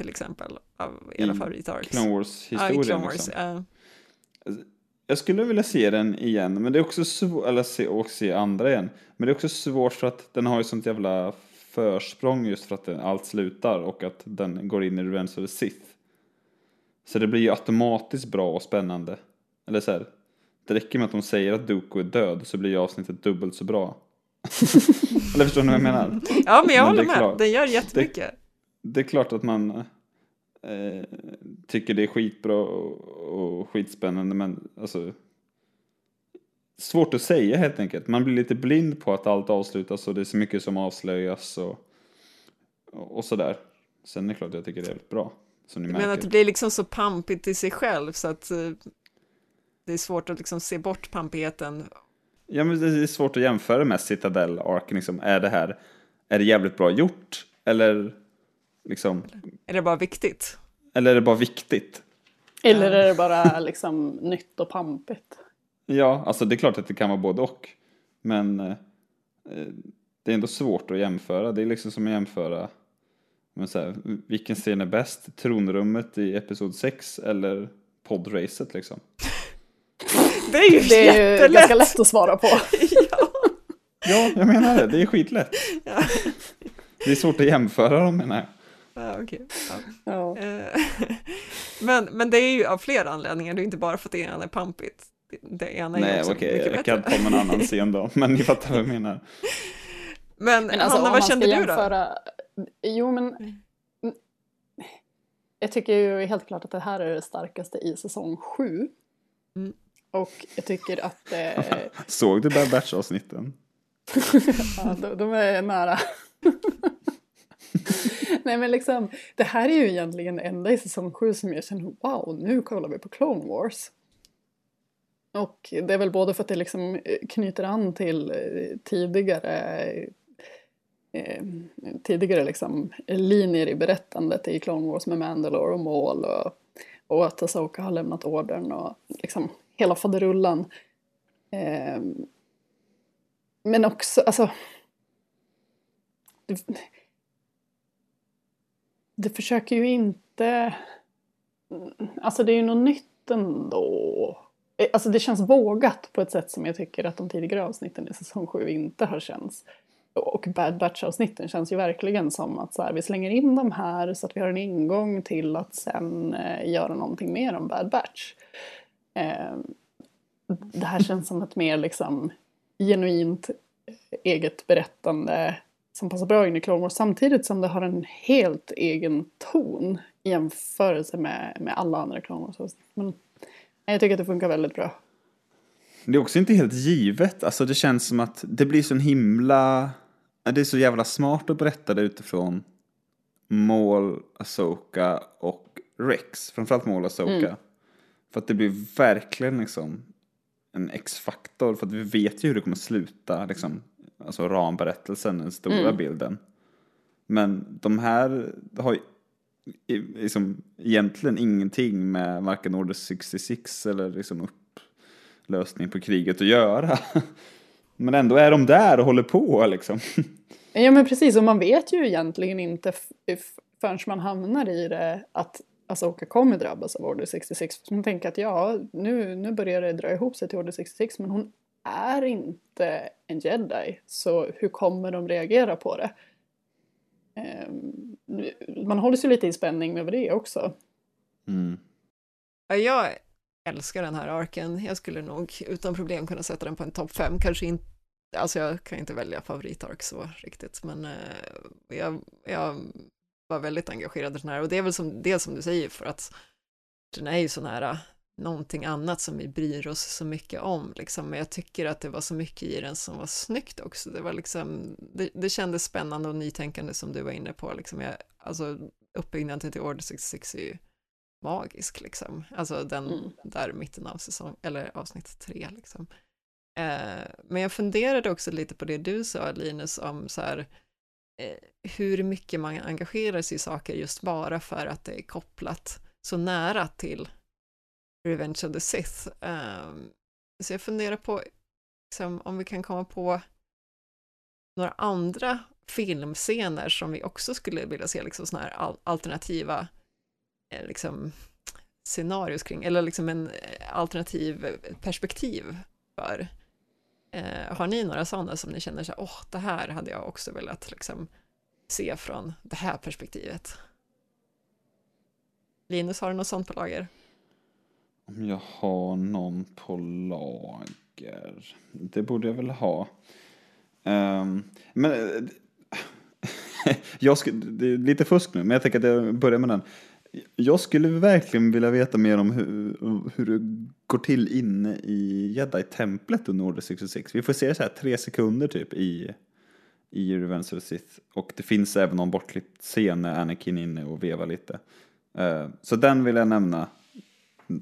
till exempel av era I favoritarcs? Clone Ja, Wars-historien Clone Wars, liksom. ja. Jag skulle vilja se den igen, men det är också svårt, eller se, och se andra igen. Men det är också svårt för att den har ju sånt jävla försprång just för att den, allt slutar och att den går in i Revenge of the Sith. Så det blir ju automatiskt bra och spännande. Eller så här, det räcker med att de säger att Dooku är död så blir ju avsnittet dubbelt så bra. eller förstår ni vad jag menar? Ja, men jag det håller med. klart- Den gör jättemycket. Det, är klart att man eh, tycker det är skitbra och, och skitspännande men alltså svårt att säga helt enkelt. Man blir lite blind på att allt avslutas och det är så mycket som avslöjas och, och, sådär. Sen är det klart att jag tycker det är jävligt bra. Som ni märker. menar att det blir liksom så pampigt i sig själv så att eh, det är svårt att liksom se bort pampigheten. Ja men det är svårt att jämföra med Citadel Ark liksom. Är det här, är det jävligt bra gjort? Eller liksom, Är det bara viktigt? eller är det bara viktigt? Eller är det bara liksom nytt och pampigt? Ja, alltså det är klart att det kan vara både och. Men eh, det är ändå svårt att jämföra. Det är liksom som att jämföra men så här, vilken scen är bäst? Tronrummet i Episod 6 eller poddracet liksom? Det är ju Det är ju jättelätt! ganska lätt att svara på. Ja, jag menar det. Det är skitlätt. Ja. Det är svårt att jämföra dem menar jag. Ja, okej. Ja. Ja. Eh, men, men det är ju av flera anledningar, det är inte bara för att det ena är pampigt. Det- ena är Nej, också okej, mycket jag kan ta en annan scen då. Men ni fattar vad jag menar. Men, Men alltså, Hanna, vad man kände du då? jämföra... Jo, men... Jag tycker ju helt klart att det här är det starkaste i säsong 7. Mm. Och jag tycker att... Eh, Såg du Bad Batch-avsnitten? ja, de, de är nära. Nej men liksom, det här är ju egentligen det enda i säsong 7 som jag känner wow, nu kollar vi på Clone Wars. Och det är väl både för att det liksom eh, knyter an till eh, tidigare eh, eh, tidigare liksom linjer i berättandet i Clone Wars med Mandalore och Maul och, och att Asoka har lämnat ordern och liksom hela faderullan. Eh, men också, alltså det, det försöker ju inte... Alltså det är ju något nytt ändå. Eh, alltså det känns vågat på ett sätt som jag tycker att de tidigare avsnitten i säsong 7 inte har känts. Och Bad Batch-avsnitten känns ju verkligen som att så här, vi slänger in de här så att vi har en ingång till att sen eh, göra någonting mer om Bad Batch. Eh, det här känns som ett mer liksom genuint eh, eget berättande som passar bra in i Clone Wars samtidigt som det har en helt egen ton i jämförelse med, med alla andra Clone Wars. Men jag tycker att det funkar väldigt bra. Det är också inte helt givet. Alltså det känns som att det blir så himla... Det är så jävla smart att berätta det utifrån Maul, Asoka och Rex. Framförallt Maul Asoka. Mm. För att det blir verkligen liksom en X-faktor. För att vi vet ju hur det kommer sluta. Liksom, alltså ramberättelsen, den stora Mm. bilden. Men de här har liksom egentligen ingenting med varken Order 66 eller liksom upplösning på kriget att göra. Men ändå är de där och håller på liksom. Ja men precis, och man vet ju egentligen inte förrän man hamnar i det att Asoka kommer drabbas av Order 66. Så man tänker att ja, nu, nu börjar det dra ihop sig till Order 66 men hon är inte en jedi. Så hur kommer de reagera på det? Ehm, man håller sig lite i spänning över det också. Mm. Ja, jag älskar den här arken. Jag skulle nog utan problem kunna sätta den på en topp fem. Kanske inte, alltså jag kan inte välja favoritark så riktigt, men eh, jag, jag var väldigt engagerad i den här. Och det är väl som, det som du säger för att den är ju så nära någonting annat som vi bryr oss så mycket om. Liksom. Men jag tycker att det var så mycket i den som var snyggt också. Det, var liksom, det, det kändes spännande och nytänkande som du var inne på. Liksom. Jag, alltså, uppbyggnaden till Order 66 är ju magisk, liksom. Alltså den Mm. där mitten av säsong, eller avsnitt tre, liksom. Eh, men jag funderade också lite på det du sa, Linus, om så här, eh, hur mycket man engagerar sig i saker just bara för att det är kopplat så nära till Revenge of the Sith. Um, så jag funderar på liksom, om vi kan komma på några andra filmscener som vi också skulle vilja se liksom såna här alternativa eh, liksom, scenarios kring, eller liksom en eh, alternativ perspektiv för. Eh, har ni några sådana som ni känner så åh, det här hade jag också velat liksom se från det här perspektivet? Linus, har du något sånt på lager? Om jag har någon på lager. Det borde jag väl ha. Um, men eh, jag skulle, det är lite fusk nu, men jag tänker att jag börjar med den. Jag skulle verkligen vilja veta mer om hur, hur det går till inne i Jedi-templet under Order 66. Vi får se så här tre sekunder typ i, i Revenge of the Sith. Och det finns även någon bortklippt scen när Anakin är inne och vevar lite. Uh, så den vill jag nämna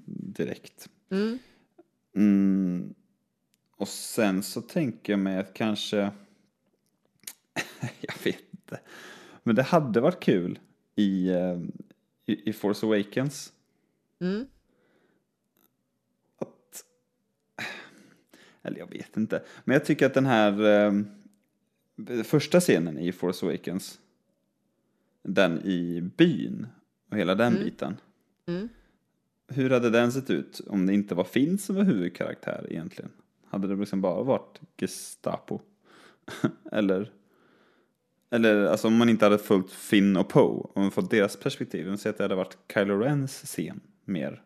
direkt. Mm. Mm. Och sen så tänker jag mig att kanske, jag vet inte, men det hade varit kul i, eh, i, i Force Awakens. Mm. Eller jag vet inte, men jag tycker att den här eh, första scenen i Force Awakens, den i byn och hela den Mm. biten. Mm. Hur hade den sett ut om det inte var Finn som var huvudkaraktär egentligen? Hade det liksom bara varit Gestapo? eller, eller alltså om man inte hade följt Finn och Poe, om man fått deras perspektiv, men säg att det hade varit Kylo Rens scen mer.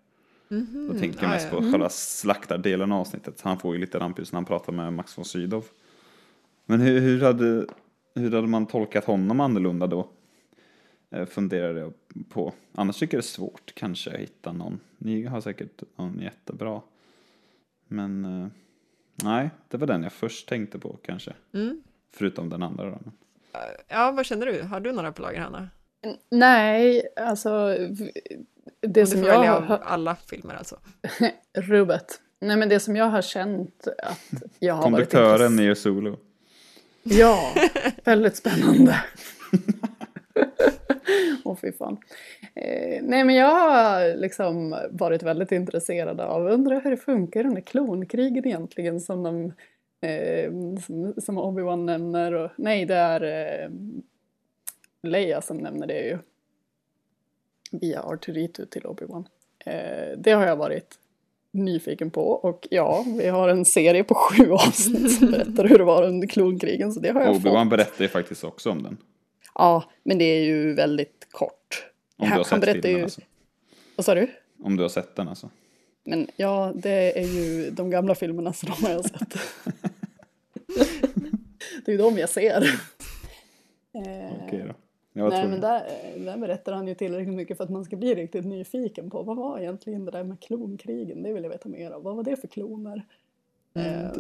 Mhm. Då tänker jag Ja, mest på Mm. själva slaktardelen av avsnittet. Han får ju lite rampljus när han pratar med Max von Sydow. Men hur, hur, hade, hur hade man tolkat honom annorlunda då? Eh, Funderar jag på. Annars tycker jag det är svårt kanske att hitta någon. Ni har säkert någon jättebra. Men eh, nej, det var den jag först tänkte på kanske. Mm. Förutom den andra då. Ja, vad känner du? Har du några på lager, Hanna? Nej, alltså det Du som får jag välja av har... alla filmer alltså. Rubbet. Nej men det som jag har känt att jag har varit Konduktören i Solo. Ja, väldigt spännande. Åh fy fan. Eh, nej men jag har liksom varit väldigt intresserad av, undrar hur det funkar under klonkrigen egentligen som de eh, som, som Obi-Wan nämner. Och, nej det är eh, Leia som nämner det ju. Via Arturito till Obi-Wan. Eh, det har jag varit nyfiken på och ja, vi har en serie på sju avsnitt som berättar hur det var under klonkrigen så det har jag fått. Obi-Wan berättar ju faktiskt också om den. Ja, men det är ju väldigt kort. Om du har sett filmen ju- alltså. Vad sa du? Om du har sett den alltså. Men ja, det är ju de gamla filmerna så de har jag sett. det är ju de jag ser. Eh, Okej då. Jag Nej men det. där, där berättar han ju tillräckligt mycket för att man ska bli riktigt nyfiken på vad var egentligen det där med klonkrigen? Det vill jag veta mer om. Vad var det för kloner? Eh,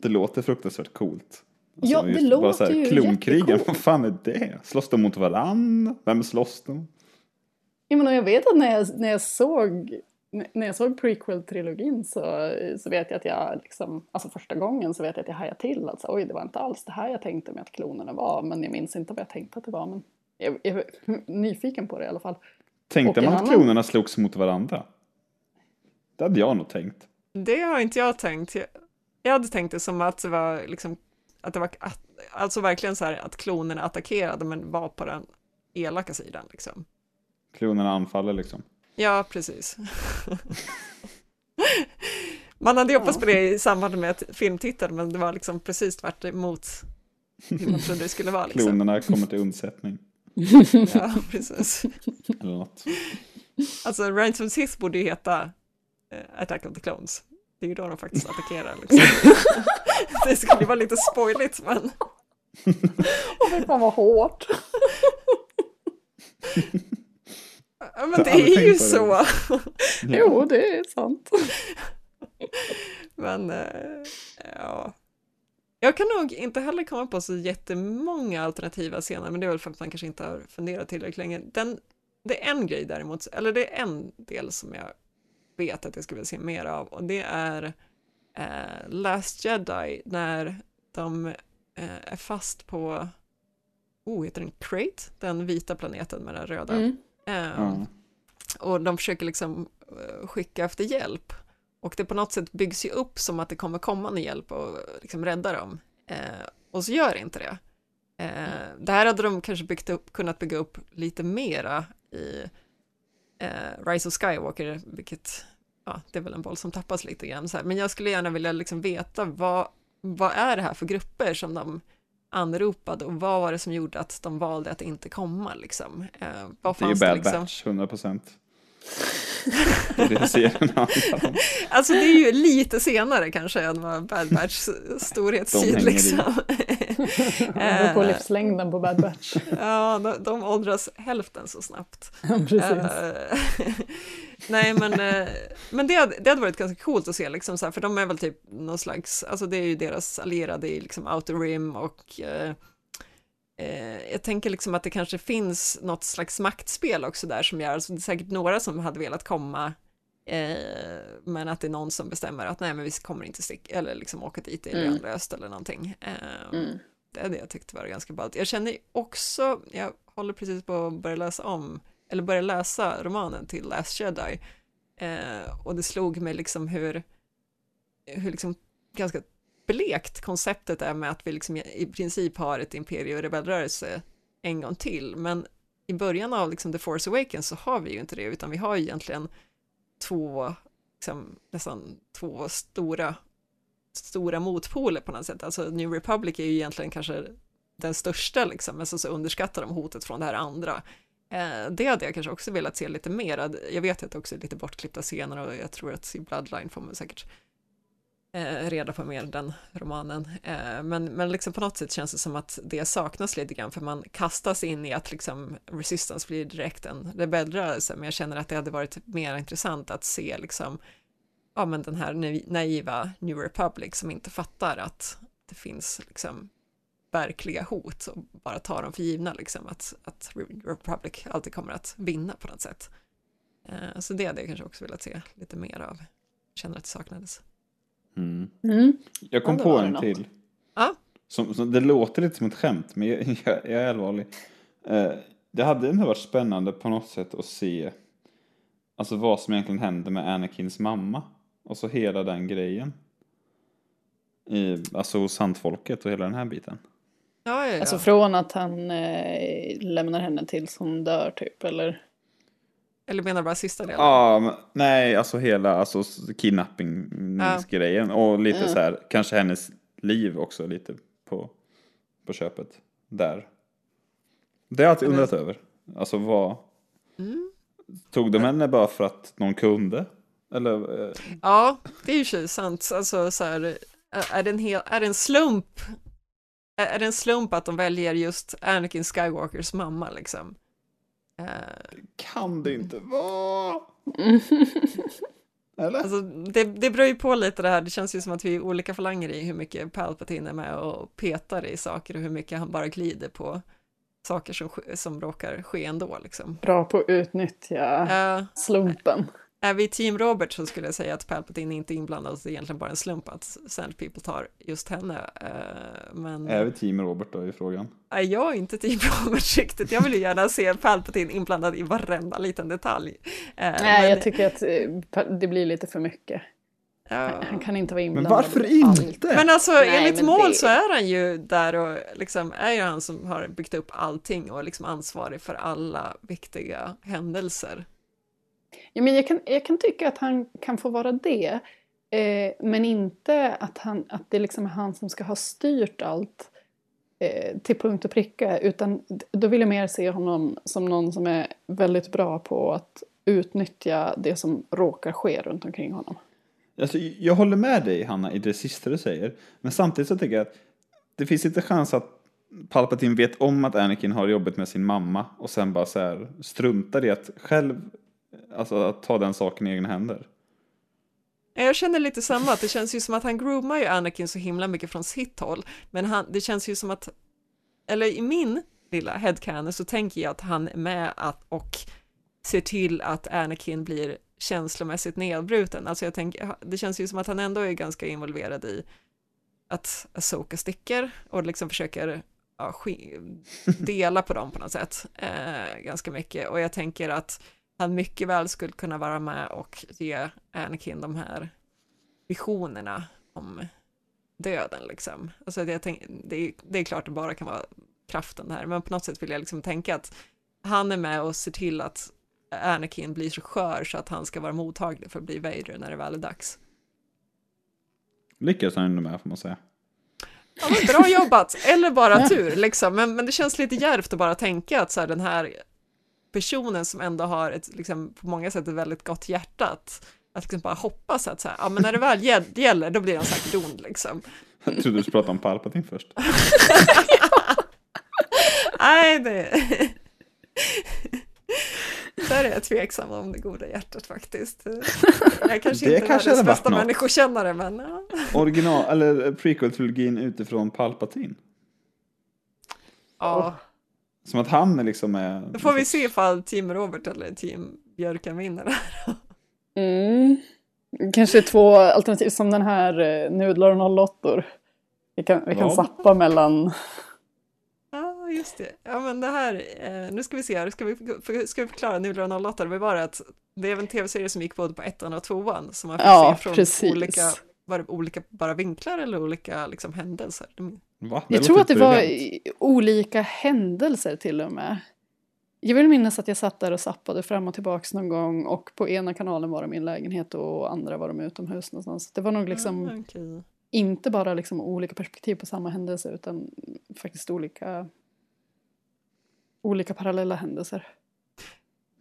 Det låter fruktansvärt coolt. Ja, det låter bara så här, ju Klonkrigen, vad fan är det? Slåss de mot varann? Vem slåss de? Jag menar, jag vet att när jag, när jag såg när jag såg prequel-trilogin så, så vet jag att jag liksom, alltså första gången så vet jag att jag hajade till. Alltså, oj, det var inte alls det här jag tänkte mig att klonerna var, men jag minns inte vad jag tänkte att det var. Men jag, jag är nyfiken på det i alla fall. Tänkte Och man att annan- klonerna slogs mot varandra? Det hade jag nog tänkt. Det har inte jag tänkt. Jag, jag hade tänkt det som att det var liksom, att det var, att, alltså verkligen så här att klonerna attackerade men var på den elaka sidan liksom. Klonerna anfaller liksom. Ja, precis. Man hade hoppats på det i samband med ett filmtittande, men det var liksom precis tvärt emot hur man trodde det skulle vara. Liksom. Klonerna kommer till undsättning. Ja, precis. Eller något. Alltså, of Sith borde ju heta eh, Attack of the Clones. Det är ju då de faktiskt attackerar. Liksom. Det skulle vara lite spoiligt, men Åh, fy fan vad hårt. Ja, men det är ju så. Jo, det är sant. Men, eh, ja. Jag kan nog inte heller komma på så jättemånga alternativa scener, men det är väl för att man kanske inte har funderat tillräckligt länge. Den, det är en grej däremot, eller det är en del som jag vet att jag skulle vilja se mer av, och det är eh, Last Jedi, när de eh, är fast på, oh, heter den Crate? Den vita planeten med den röda. Mm. Eh, Ja. och de försöker liksom eh, skicka efter hjälp. Och det på något sätt byggs ju upp som att det kommer komma ny hjälp och liksom rädda dem. Eh, och så gör det inte det. Eh, det här hade de kanske byggt upp, kunnat bygga upp lite mera i eh, Rise of Skywalker, vilket ja, det är väl en boll som tappas lite grann. Men jag skulle gärna vilja liksom veta vad, vad är det här för grupper som de anropade och vad var det som gjorde att de valde att inte komma liksom? Eh, vad Det är ju Bad liksom? Batch, 100 procent. Det är det serien handlar om. Alltså det är ju lite senare kanske än vad Bad Batch storhetstid liksom. Det på livslängden på Bad Batch. Ja, de, de åldras hälften så snabbt. Precis. Eh, nej, men, eh, men det, det hade varit ganska coolt att se, liksom, så här, för de är väl typ någon slags, alltså det är ju deras allierade i liksom Outer Rim och eh, eh, jag tänker liksom att det kanske finns något slags maktspel också där som gör, alltså det är säkert några som hade velat komma eh, men att det är någon som bestämmer att nej men vi kommer inte sticka eller liksom åka dit i Mm. lönlöst eller någonting. Eh, Mm. Det är det jag tyckte var ganska ballt. Jag känner också, jag håller precis på att börja läsa om, eller börja läsa romanen till Last Jedi. Eh, och det slog mig liksom hur, hur liksom ganska blekt konceptet är med att vi liksom i princip har ett imperie och rebellrörelse en gång till. Men i början av liksom The Force Awakens så har vi ju inte det, utan vi har ju egentligen två, liksom, nästan två stora stora motpoler på något sätt. Alltså New Republic är ju egentligen kanske den största liksom, men så, så underskattar de hotet från det här andra. Eh, det hade jag kanske också velat se lite mer. Jag vet att det också är lite bortklippta scener och jag tror att i Bloodline får man säkert eh, reda på mer den romanen. Eh, men, men liksom på något sätt känns det som att det saknas lite grann för man kastas in i att liksom Resistance blir direkt en rebellrörelse men jag känner att det hade varit mer intressant att se liksom ja men den här naiv- naiva New Republic som inte fattar att det finns liksom verkliga hot och bara tar dem för givna liksom att, att Republic alltid kommer att vinna på något sätt. Eh, så det hade jag kanske också velat se lite mer av. Känner att det saknades. Mm. Mm. Jag kom Ja, på en något. till. Ja. Som, Som, det låter lite som ett skämt, men jag, jag, jag är allvarlig. Eh, det hade ändå varit spännande på något sätt att se alltså vad som egentligen händer med Anakins mamma. Och så hela den grejen. I, alltså hos sandfolket och hela den här biten. Ja, ja, ja. Alltså från att han eh, lämnar henne tills hon dör typ, eller? Eller menar du bara sista delen? Ja, men, nej, alltså hela alltså, kidnapping-grejen. Och lite så här, kanske hennes liv också lite på, på köpet. Där. Det har jag alltid Men- undrat över. Alltså vad... Mm. Tog de henne bara för att någon kunde? Eller? eh, Ja, det är ju tjej sant. Alltså så här, är det en, hel, är det en slump? Är är det en slump att de väljer just Anakin Skywalkers mamma liksom? Eh, Kan det inte vara? Eller? Alltså, det, det beror ju på lite det här, det känns ju som att vi är olika falanger i hur mycket Palpatine är med och petar i saker och hur mycket han bara glider på saker som, som råkar ske ändå liksom. Bra på att utnyttja Eh, slumpen. Är vi team Robert så skulle jag säga att Palpatine inte är inblandad, och det är egentligen bara en slump att Sand People tar just henne. Eh, men Är vi team Robert då i frågan? är jag inte team Robert riktigt, jag vill ju gärna se Palpatine inblandad i varenda liten detalj. Eh, Nej, men- jag tycker att eh, det blir lite för mycket. Ja. Han- kan inte vara inblandad. varför i allt. inte? Men alltså Nej, enligt men mål det- så är han ju där och liksom är ju han som har byggt upp allting och liksom ansvarig för alla viktiga händelser. Ja, men jag, kan, jag kan tycka att han kan få vara det. Eh, men inte att, han, att det liksom är han som ska ha styrt allt eh, till punkt och pricka. Utan då vill jag mer se honom som någon som är väldigt bra på att utnyttja det som råkar ske runt omkring honom. Alltså, jag håller med dig Hanna i det sista du säger. Men samtidigt så tycker jag att det finns inte chans att Palpatine vet om att Anakin har jobbet med sin mamma och sen bara så här struntar i att själv, alltså att ta den saken i egna händer. Jag känner lite samma, att det känns ju som att han groomar ju Anakin så himla mycket från sitt håll, men han, det känns ju som att, eller i min lilla headcanon så tänker jag att han är med att, och ser till att Anakin blir känslomässigt nedbruten. Alltså jag tänker, det känns ju som att han ändå är ganska involverad i att Asoka sticker och liksom försöker ja, dela på dem på något sätt eh, ganska mycket. Och jag tänker att han mycket väl skulle kunna vara med och ge Anakin de här visionerna om döden liksom. Alltså jag tänk, det, är, det är klart det bara kan vara kraften här, men på något sätt vill jag liksom tänka att han är med och ser till att Anakin blir så skör så att han ska vara mottaglig för att bli Vader när det väl är dags. Lyckas han ändå med får man säga. Ja, men bra jobbat, eller bara tur liksom, men, men det känns lite djärvt att bara tänka att så här, den här personen som ändå har ett, liksom, på många sätt ett väldigt gott hjärta, att, liksom bara hoppas att så här, ja men när det väl gäller, då blir han säkert ond liksom. Jag trodde du skulle prata om Palpatine först. Nej, det... Där är jag tveksam om det goda hjärtat faktiskt. Jag är kanske Det inte kanske världens bästa människokännare, men ja. Original, eller prequel-trilogin utifrån Palpatine. ja. Som att han liksom är... Då får vi se ifall Team Robert eller Team Björkan vinner. Mm. Kanske två alternativ som den här eh, nudlar och nollottor. Vi kan, vi kan Ja. zappa mellan... Ja, just det. Ja, men det här, eh, nu ska vi se här, ska vi, ska vi förklara Nudlar och 08? Det var bara att det är en tv-serie som gick både på ettan och tvåan, som man fick Ja, se från precis. olika, var det olika bara vinklar eller olika liksom, händelser. Mm. Va? Jag tror att det var olika händelser till och med. Jag vill minnas att jag satt där och zappade fram och tillbaks någon gång och på ena kanalen var de i en lägenhet och andra var de utomhus någonstans. Det var nog liksom Ah, okej. inte bara liksom olika perspektiv på samma händelse utan faktiskt olika, olika parallella händelser.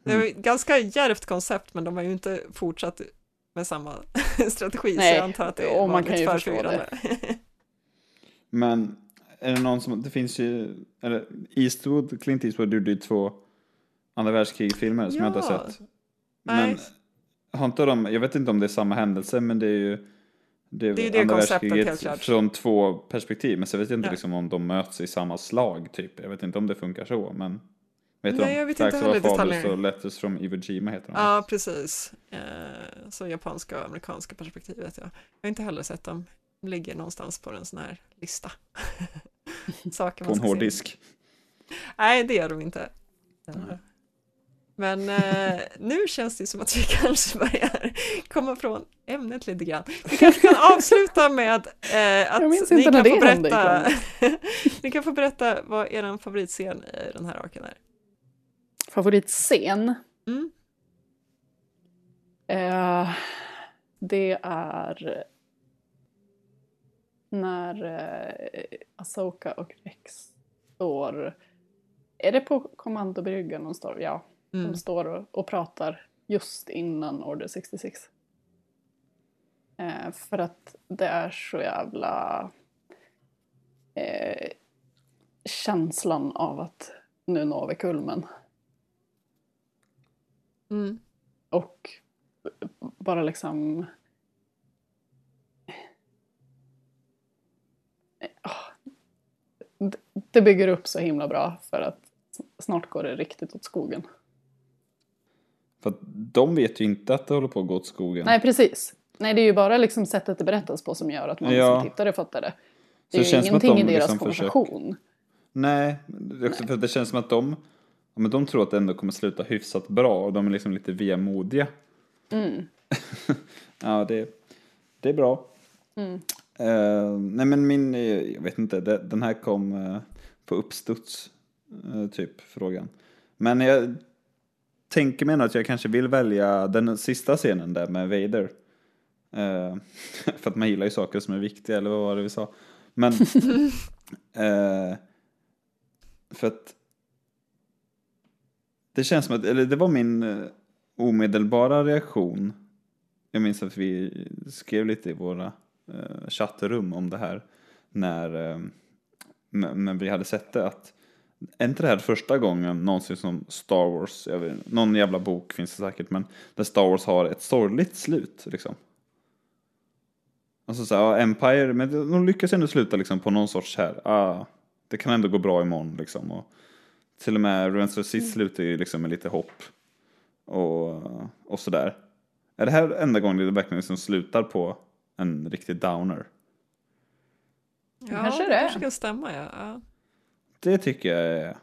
Det var ett ganska djärvt koncept, men de har ju inte fortsatt med samma strategi, så Nej, jag antar att det var man kan lite ju för förstå det. Men är det någon som, det finns ju, eller Eastwood, Clint Eastwood gjorde ju två andra världskrigsfilmer som jag inte har Ja. sett. Men Nej. har inte de, jag vet inte om det är samma händelse men det är ju det är, Det är det andra världskriget från två perspektiv. Men så vet jag inte Ja. liksom om de möts i samma slag typ. Jag vet inte om det funkar så men vet Nej, de? jag vet Tracks inte heller detaljer. och Letters from Iwo Jima heter de. Ja, precis. Eh, så japanska och amerikanska perspektivet, ja. Jag har inte heller sett dem. Ligger någonstans på en sån här lista. Saker På en ska hård se. disk. Nej, det gör de inte. Eh, Men eh, nu känns det som att vi kanske börjar komma från ämnet lite grann. Vi kanske kan avsluta med eh, att ni kan, få berätta, ni kan få berätta vad er favoritscen i den här arken är. Favoritscen? Mm. Eh, det är när eh, Asoka och Rex står... Är det på kommandobryggan de står? Ja, Mm. de står och, och pratar just innan Order 66. Eh, för att det är så jävla... Eh, känslan av att nu når vi kulmen. Mm. Och bara liksom... Ah. Det- Det bygger upp så himla bra för att snart går det riktigt åt skogen. För att de vet ju inte att det håller på att gå åt skogen. Nej, precis. Nej, det är ju bara liksom sättet det berättas på som gör att man Ja. som tittare fattar det. Så Det det är ju känns ingenting de i deras liksom försöker- konversation. Nej, det också för att det känns som att de, ja, men de tror att det ändå kommer sluta hyfsat bra och de är liksom lite vemodiga. Mm. Ja, det, det är bra. Mm. Eh, nej men min, eh, jag vet inte, den här kom uh, på uppstuds, eh, typ, frågan. Men jag tänker mig att jag kanske vill välja den sista scenen där med Vader. För att man gillar ju saker som är viktiga, eller vad var det vi sa? Men, för att det känns som att, eller det var min omedelbara reaktion. Jag minns att vi skrev lite i våra eh, chattrum om det här. När eh, men, men vi hade sett det att är inte det här första gången någonsin som Star Wars, jag vet, någon jävla bok finns det säkert, men där Star Wars har ett sorgligt slut liksom. Alltså så här, ja, Empire, men de lyckas ändå sluta liksom på någon sorts här, ah, det kan ändå gå bra imorgon liksom. Och till och med Revenge of the Sith slutar ju liksom med lite hopp. Och, och sådär. Är det här enda gången det verkligen liksom slutar på en riktig downer? Ja, kanske det det kanske kan stämma ja. ja. Det tycker jag är...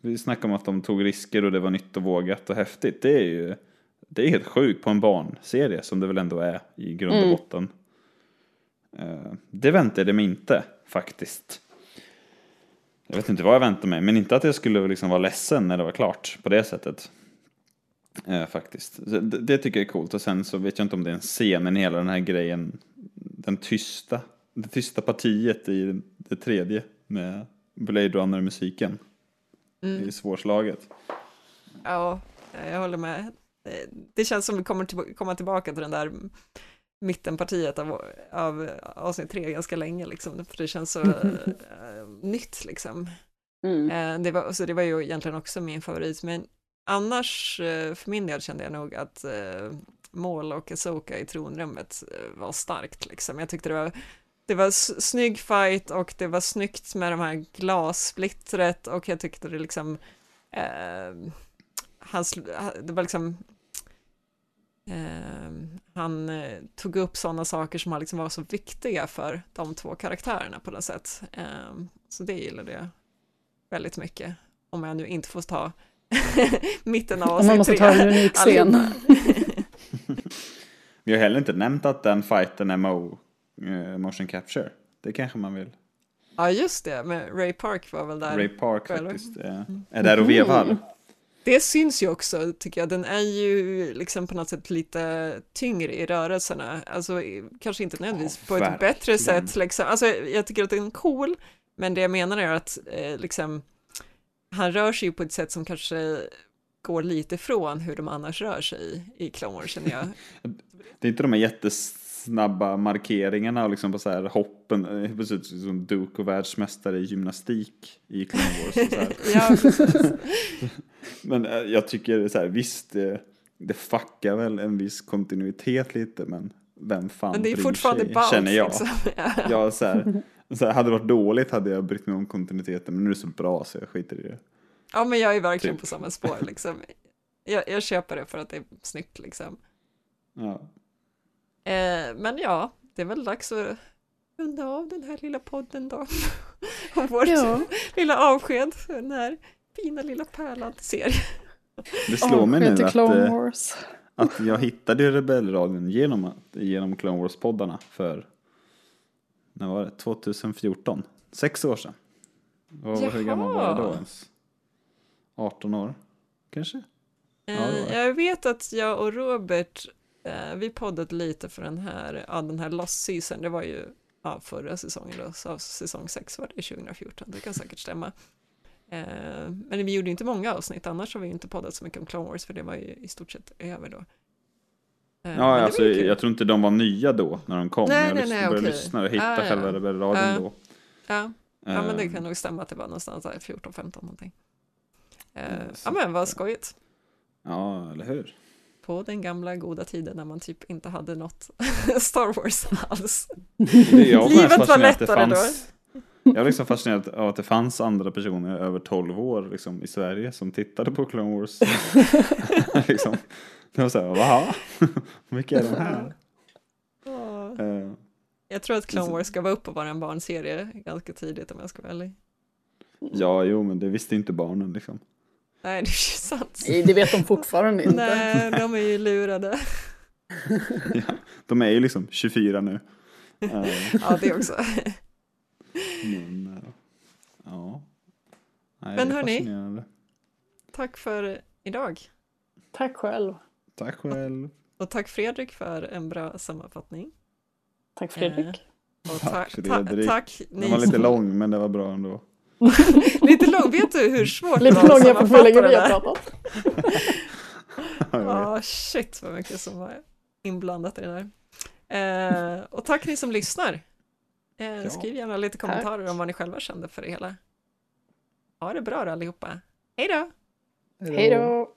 Vi snackar om att de tog risker och det var nytt och vågat och häftigt. Det är ju det är helt sjukt på en barnserie som det väl ändå är i grund och Mm. botten. Eh, Det väntade mig inte faktiskt. Jag vet inte vad jag väntade mig, men inte att jag skulle liksom vara ledsen när det var klart på det sättet. Eh, faktiskt. Så Det, det tycker jag är coolt och sen så vet jag inte om det är en scen, men hela den här grejen, den tysta, det tysta partiet i det tredje med Blade Runner-musiken. Mm. Det är svårslaget. Ja, jag håller med. Det- känns som vi kommer till, komma tillbaka till den där mittenpartiet av, av avsnitt tre ganska länge liksom, för det känns så eh, nytt liksom. Mm. Eh, det, var, så det var ju egentligen också min favorit, men annars eh, för min del kände jag nog att mål Maul och Asoka i tronrummet eh, var starkt liksom. Jag tyckte det var det var snygg fight och det var snyggt med de här glassplittret och jag tyckte det liksom eh, han, det var liksom eh, han tog upp sådana saker som liksom var så viktiga för de två karaktärerna på något sätt. Eh, så det gillade jag väldigt mycket. Om jag nu inte får ta mitten av Om man måste ta en unik scen. allihopa. Vi har heller inte nämnt att den fighten är mo, eh, motion capture. Det kanske man vill. Ja, just det, men Ray Park var väl där. Ray Park själv. faktiskt är, är där och vevar. Det syns ju också, tycker jag. Den är ju liksom på något sätt lite tyngre i rörelserna. Alltså kanske inte nödvändigtvis Ja, på ett bättre sätt. Liksom. Alltså, jag tycker att den är cool, men det jag menar är att eh, liksom, han rör sig ju på ett sätt som kanske går lite ifrån hur de annars rör sig i Clone Wars, känner jag. Det är inte de här jättesnabba markeringarna och liksom på så här hoppen. eh, Precis som Duke och världsmästare i gymnastik i Clone Wars. Ja, men eh, jag tycker så här, visst det, det fuckar väl en viss kontinuitet lite men vem fan Men det är fortfarande sig, ballt, känner jag. liksom. Ja, så här, så här, hade det varit dåligt hade jag brytt mig om kontinuiteten men nu är det så bra så jag skiter i det. Ja, men jag är verkligen Typ. på samma spår, liksom. Jag, jag köper det för att det är snyggt, liksom. Ja. Eh, men ja, det är väl dags att runda av den här lilla podden då. Om vårt Ja. lilla avsked den här fina lilla pärlan serie. Det slår mig Avsked nu till att, Clone eh, Wars. att jag hittade Rebellradion genom, genom Clone Wars-poddarna för, när var det, 2014? Sex år sedan. Och hur gammal var jag då Jaha. ens? 18 år, kanske? Ja, Eh, jag vet att jag och Robert, eh, vi poddat lite för den här, ja, den här Lost Season, det var ju ja, förra säsongen då, så säsong 6 var det 2014, det kan säkert stämma. Eh, men vi gjorde inte många avsnitt, annars har vi inte poddat så mycket om Clone Wars, för det var ju i stort sett över då. Ja, alltså, jag tror inte de var nya då när de kom. Nej, jag nej, nej, började okej. lyssna och hitta Ah, ja. själva Rebellradion Ja. då. Ja. ja, men det Eh, kan nog stämma att det var någonstans där 14-15 någonting. Så ja, men vad skojigt. Ja, eller hur? På den gamla goda tiden när man typ inte hade något Star Wars alls. Livet var lättare då. Jag var liksom fascinerad av att det fanns andra personer över 12 år liksom, i Sverige som tittade på Clone Wars. liksom. Det var så här, vaha? Vilka är de här? Eh, Jag tror att Clone Wars ska vara upp och vara en barnserie ganska tidigt om jag ska vara ärlig. ja, jo, men det visste inte barnen liksom. Nej, det är ju sant. Nej, det vet de fortfarande inte. Nej, de är ju lurade. Ja, de är ju liksom 24 nu. Ja, det också. Men, eh, ja. Nej, Men hörni. Tack för idag. Tack själv. Tack själv. Och tack Fredrik för en bra sammanfattning. Tack Fredrik. Och Tack, ta- Fredrik. ta- tack Den var lite lång, men det var bra ändå. lite lång. Vet du hur svårt Lite det var lång att sammanfatta det där? pratat. Ja, shit vad mycket som var inblandat i det där. Eh, och tack ni som lyssnar. Eh, skriv gärna lite kommentarer om vad ni själva kände för det hela. Ha det bra då allihopa. Hej då! Hej då!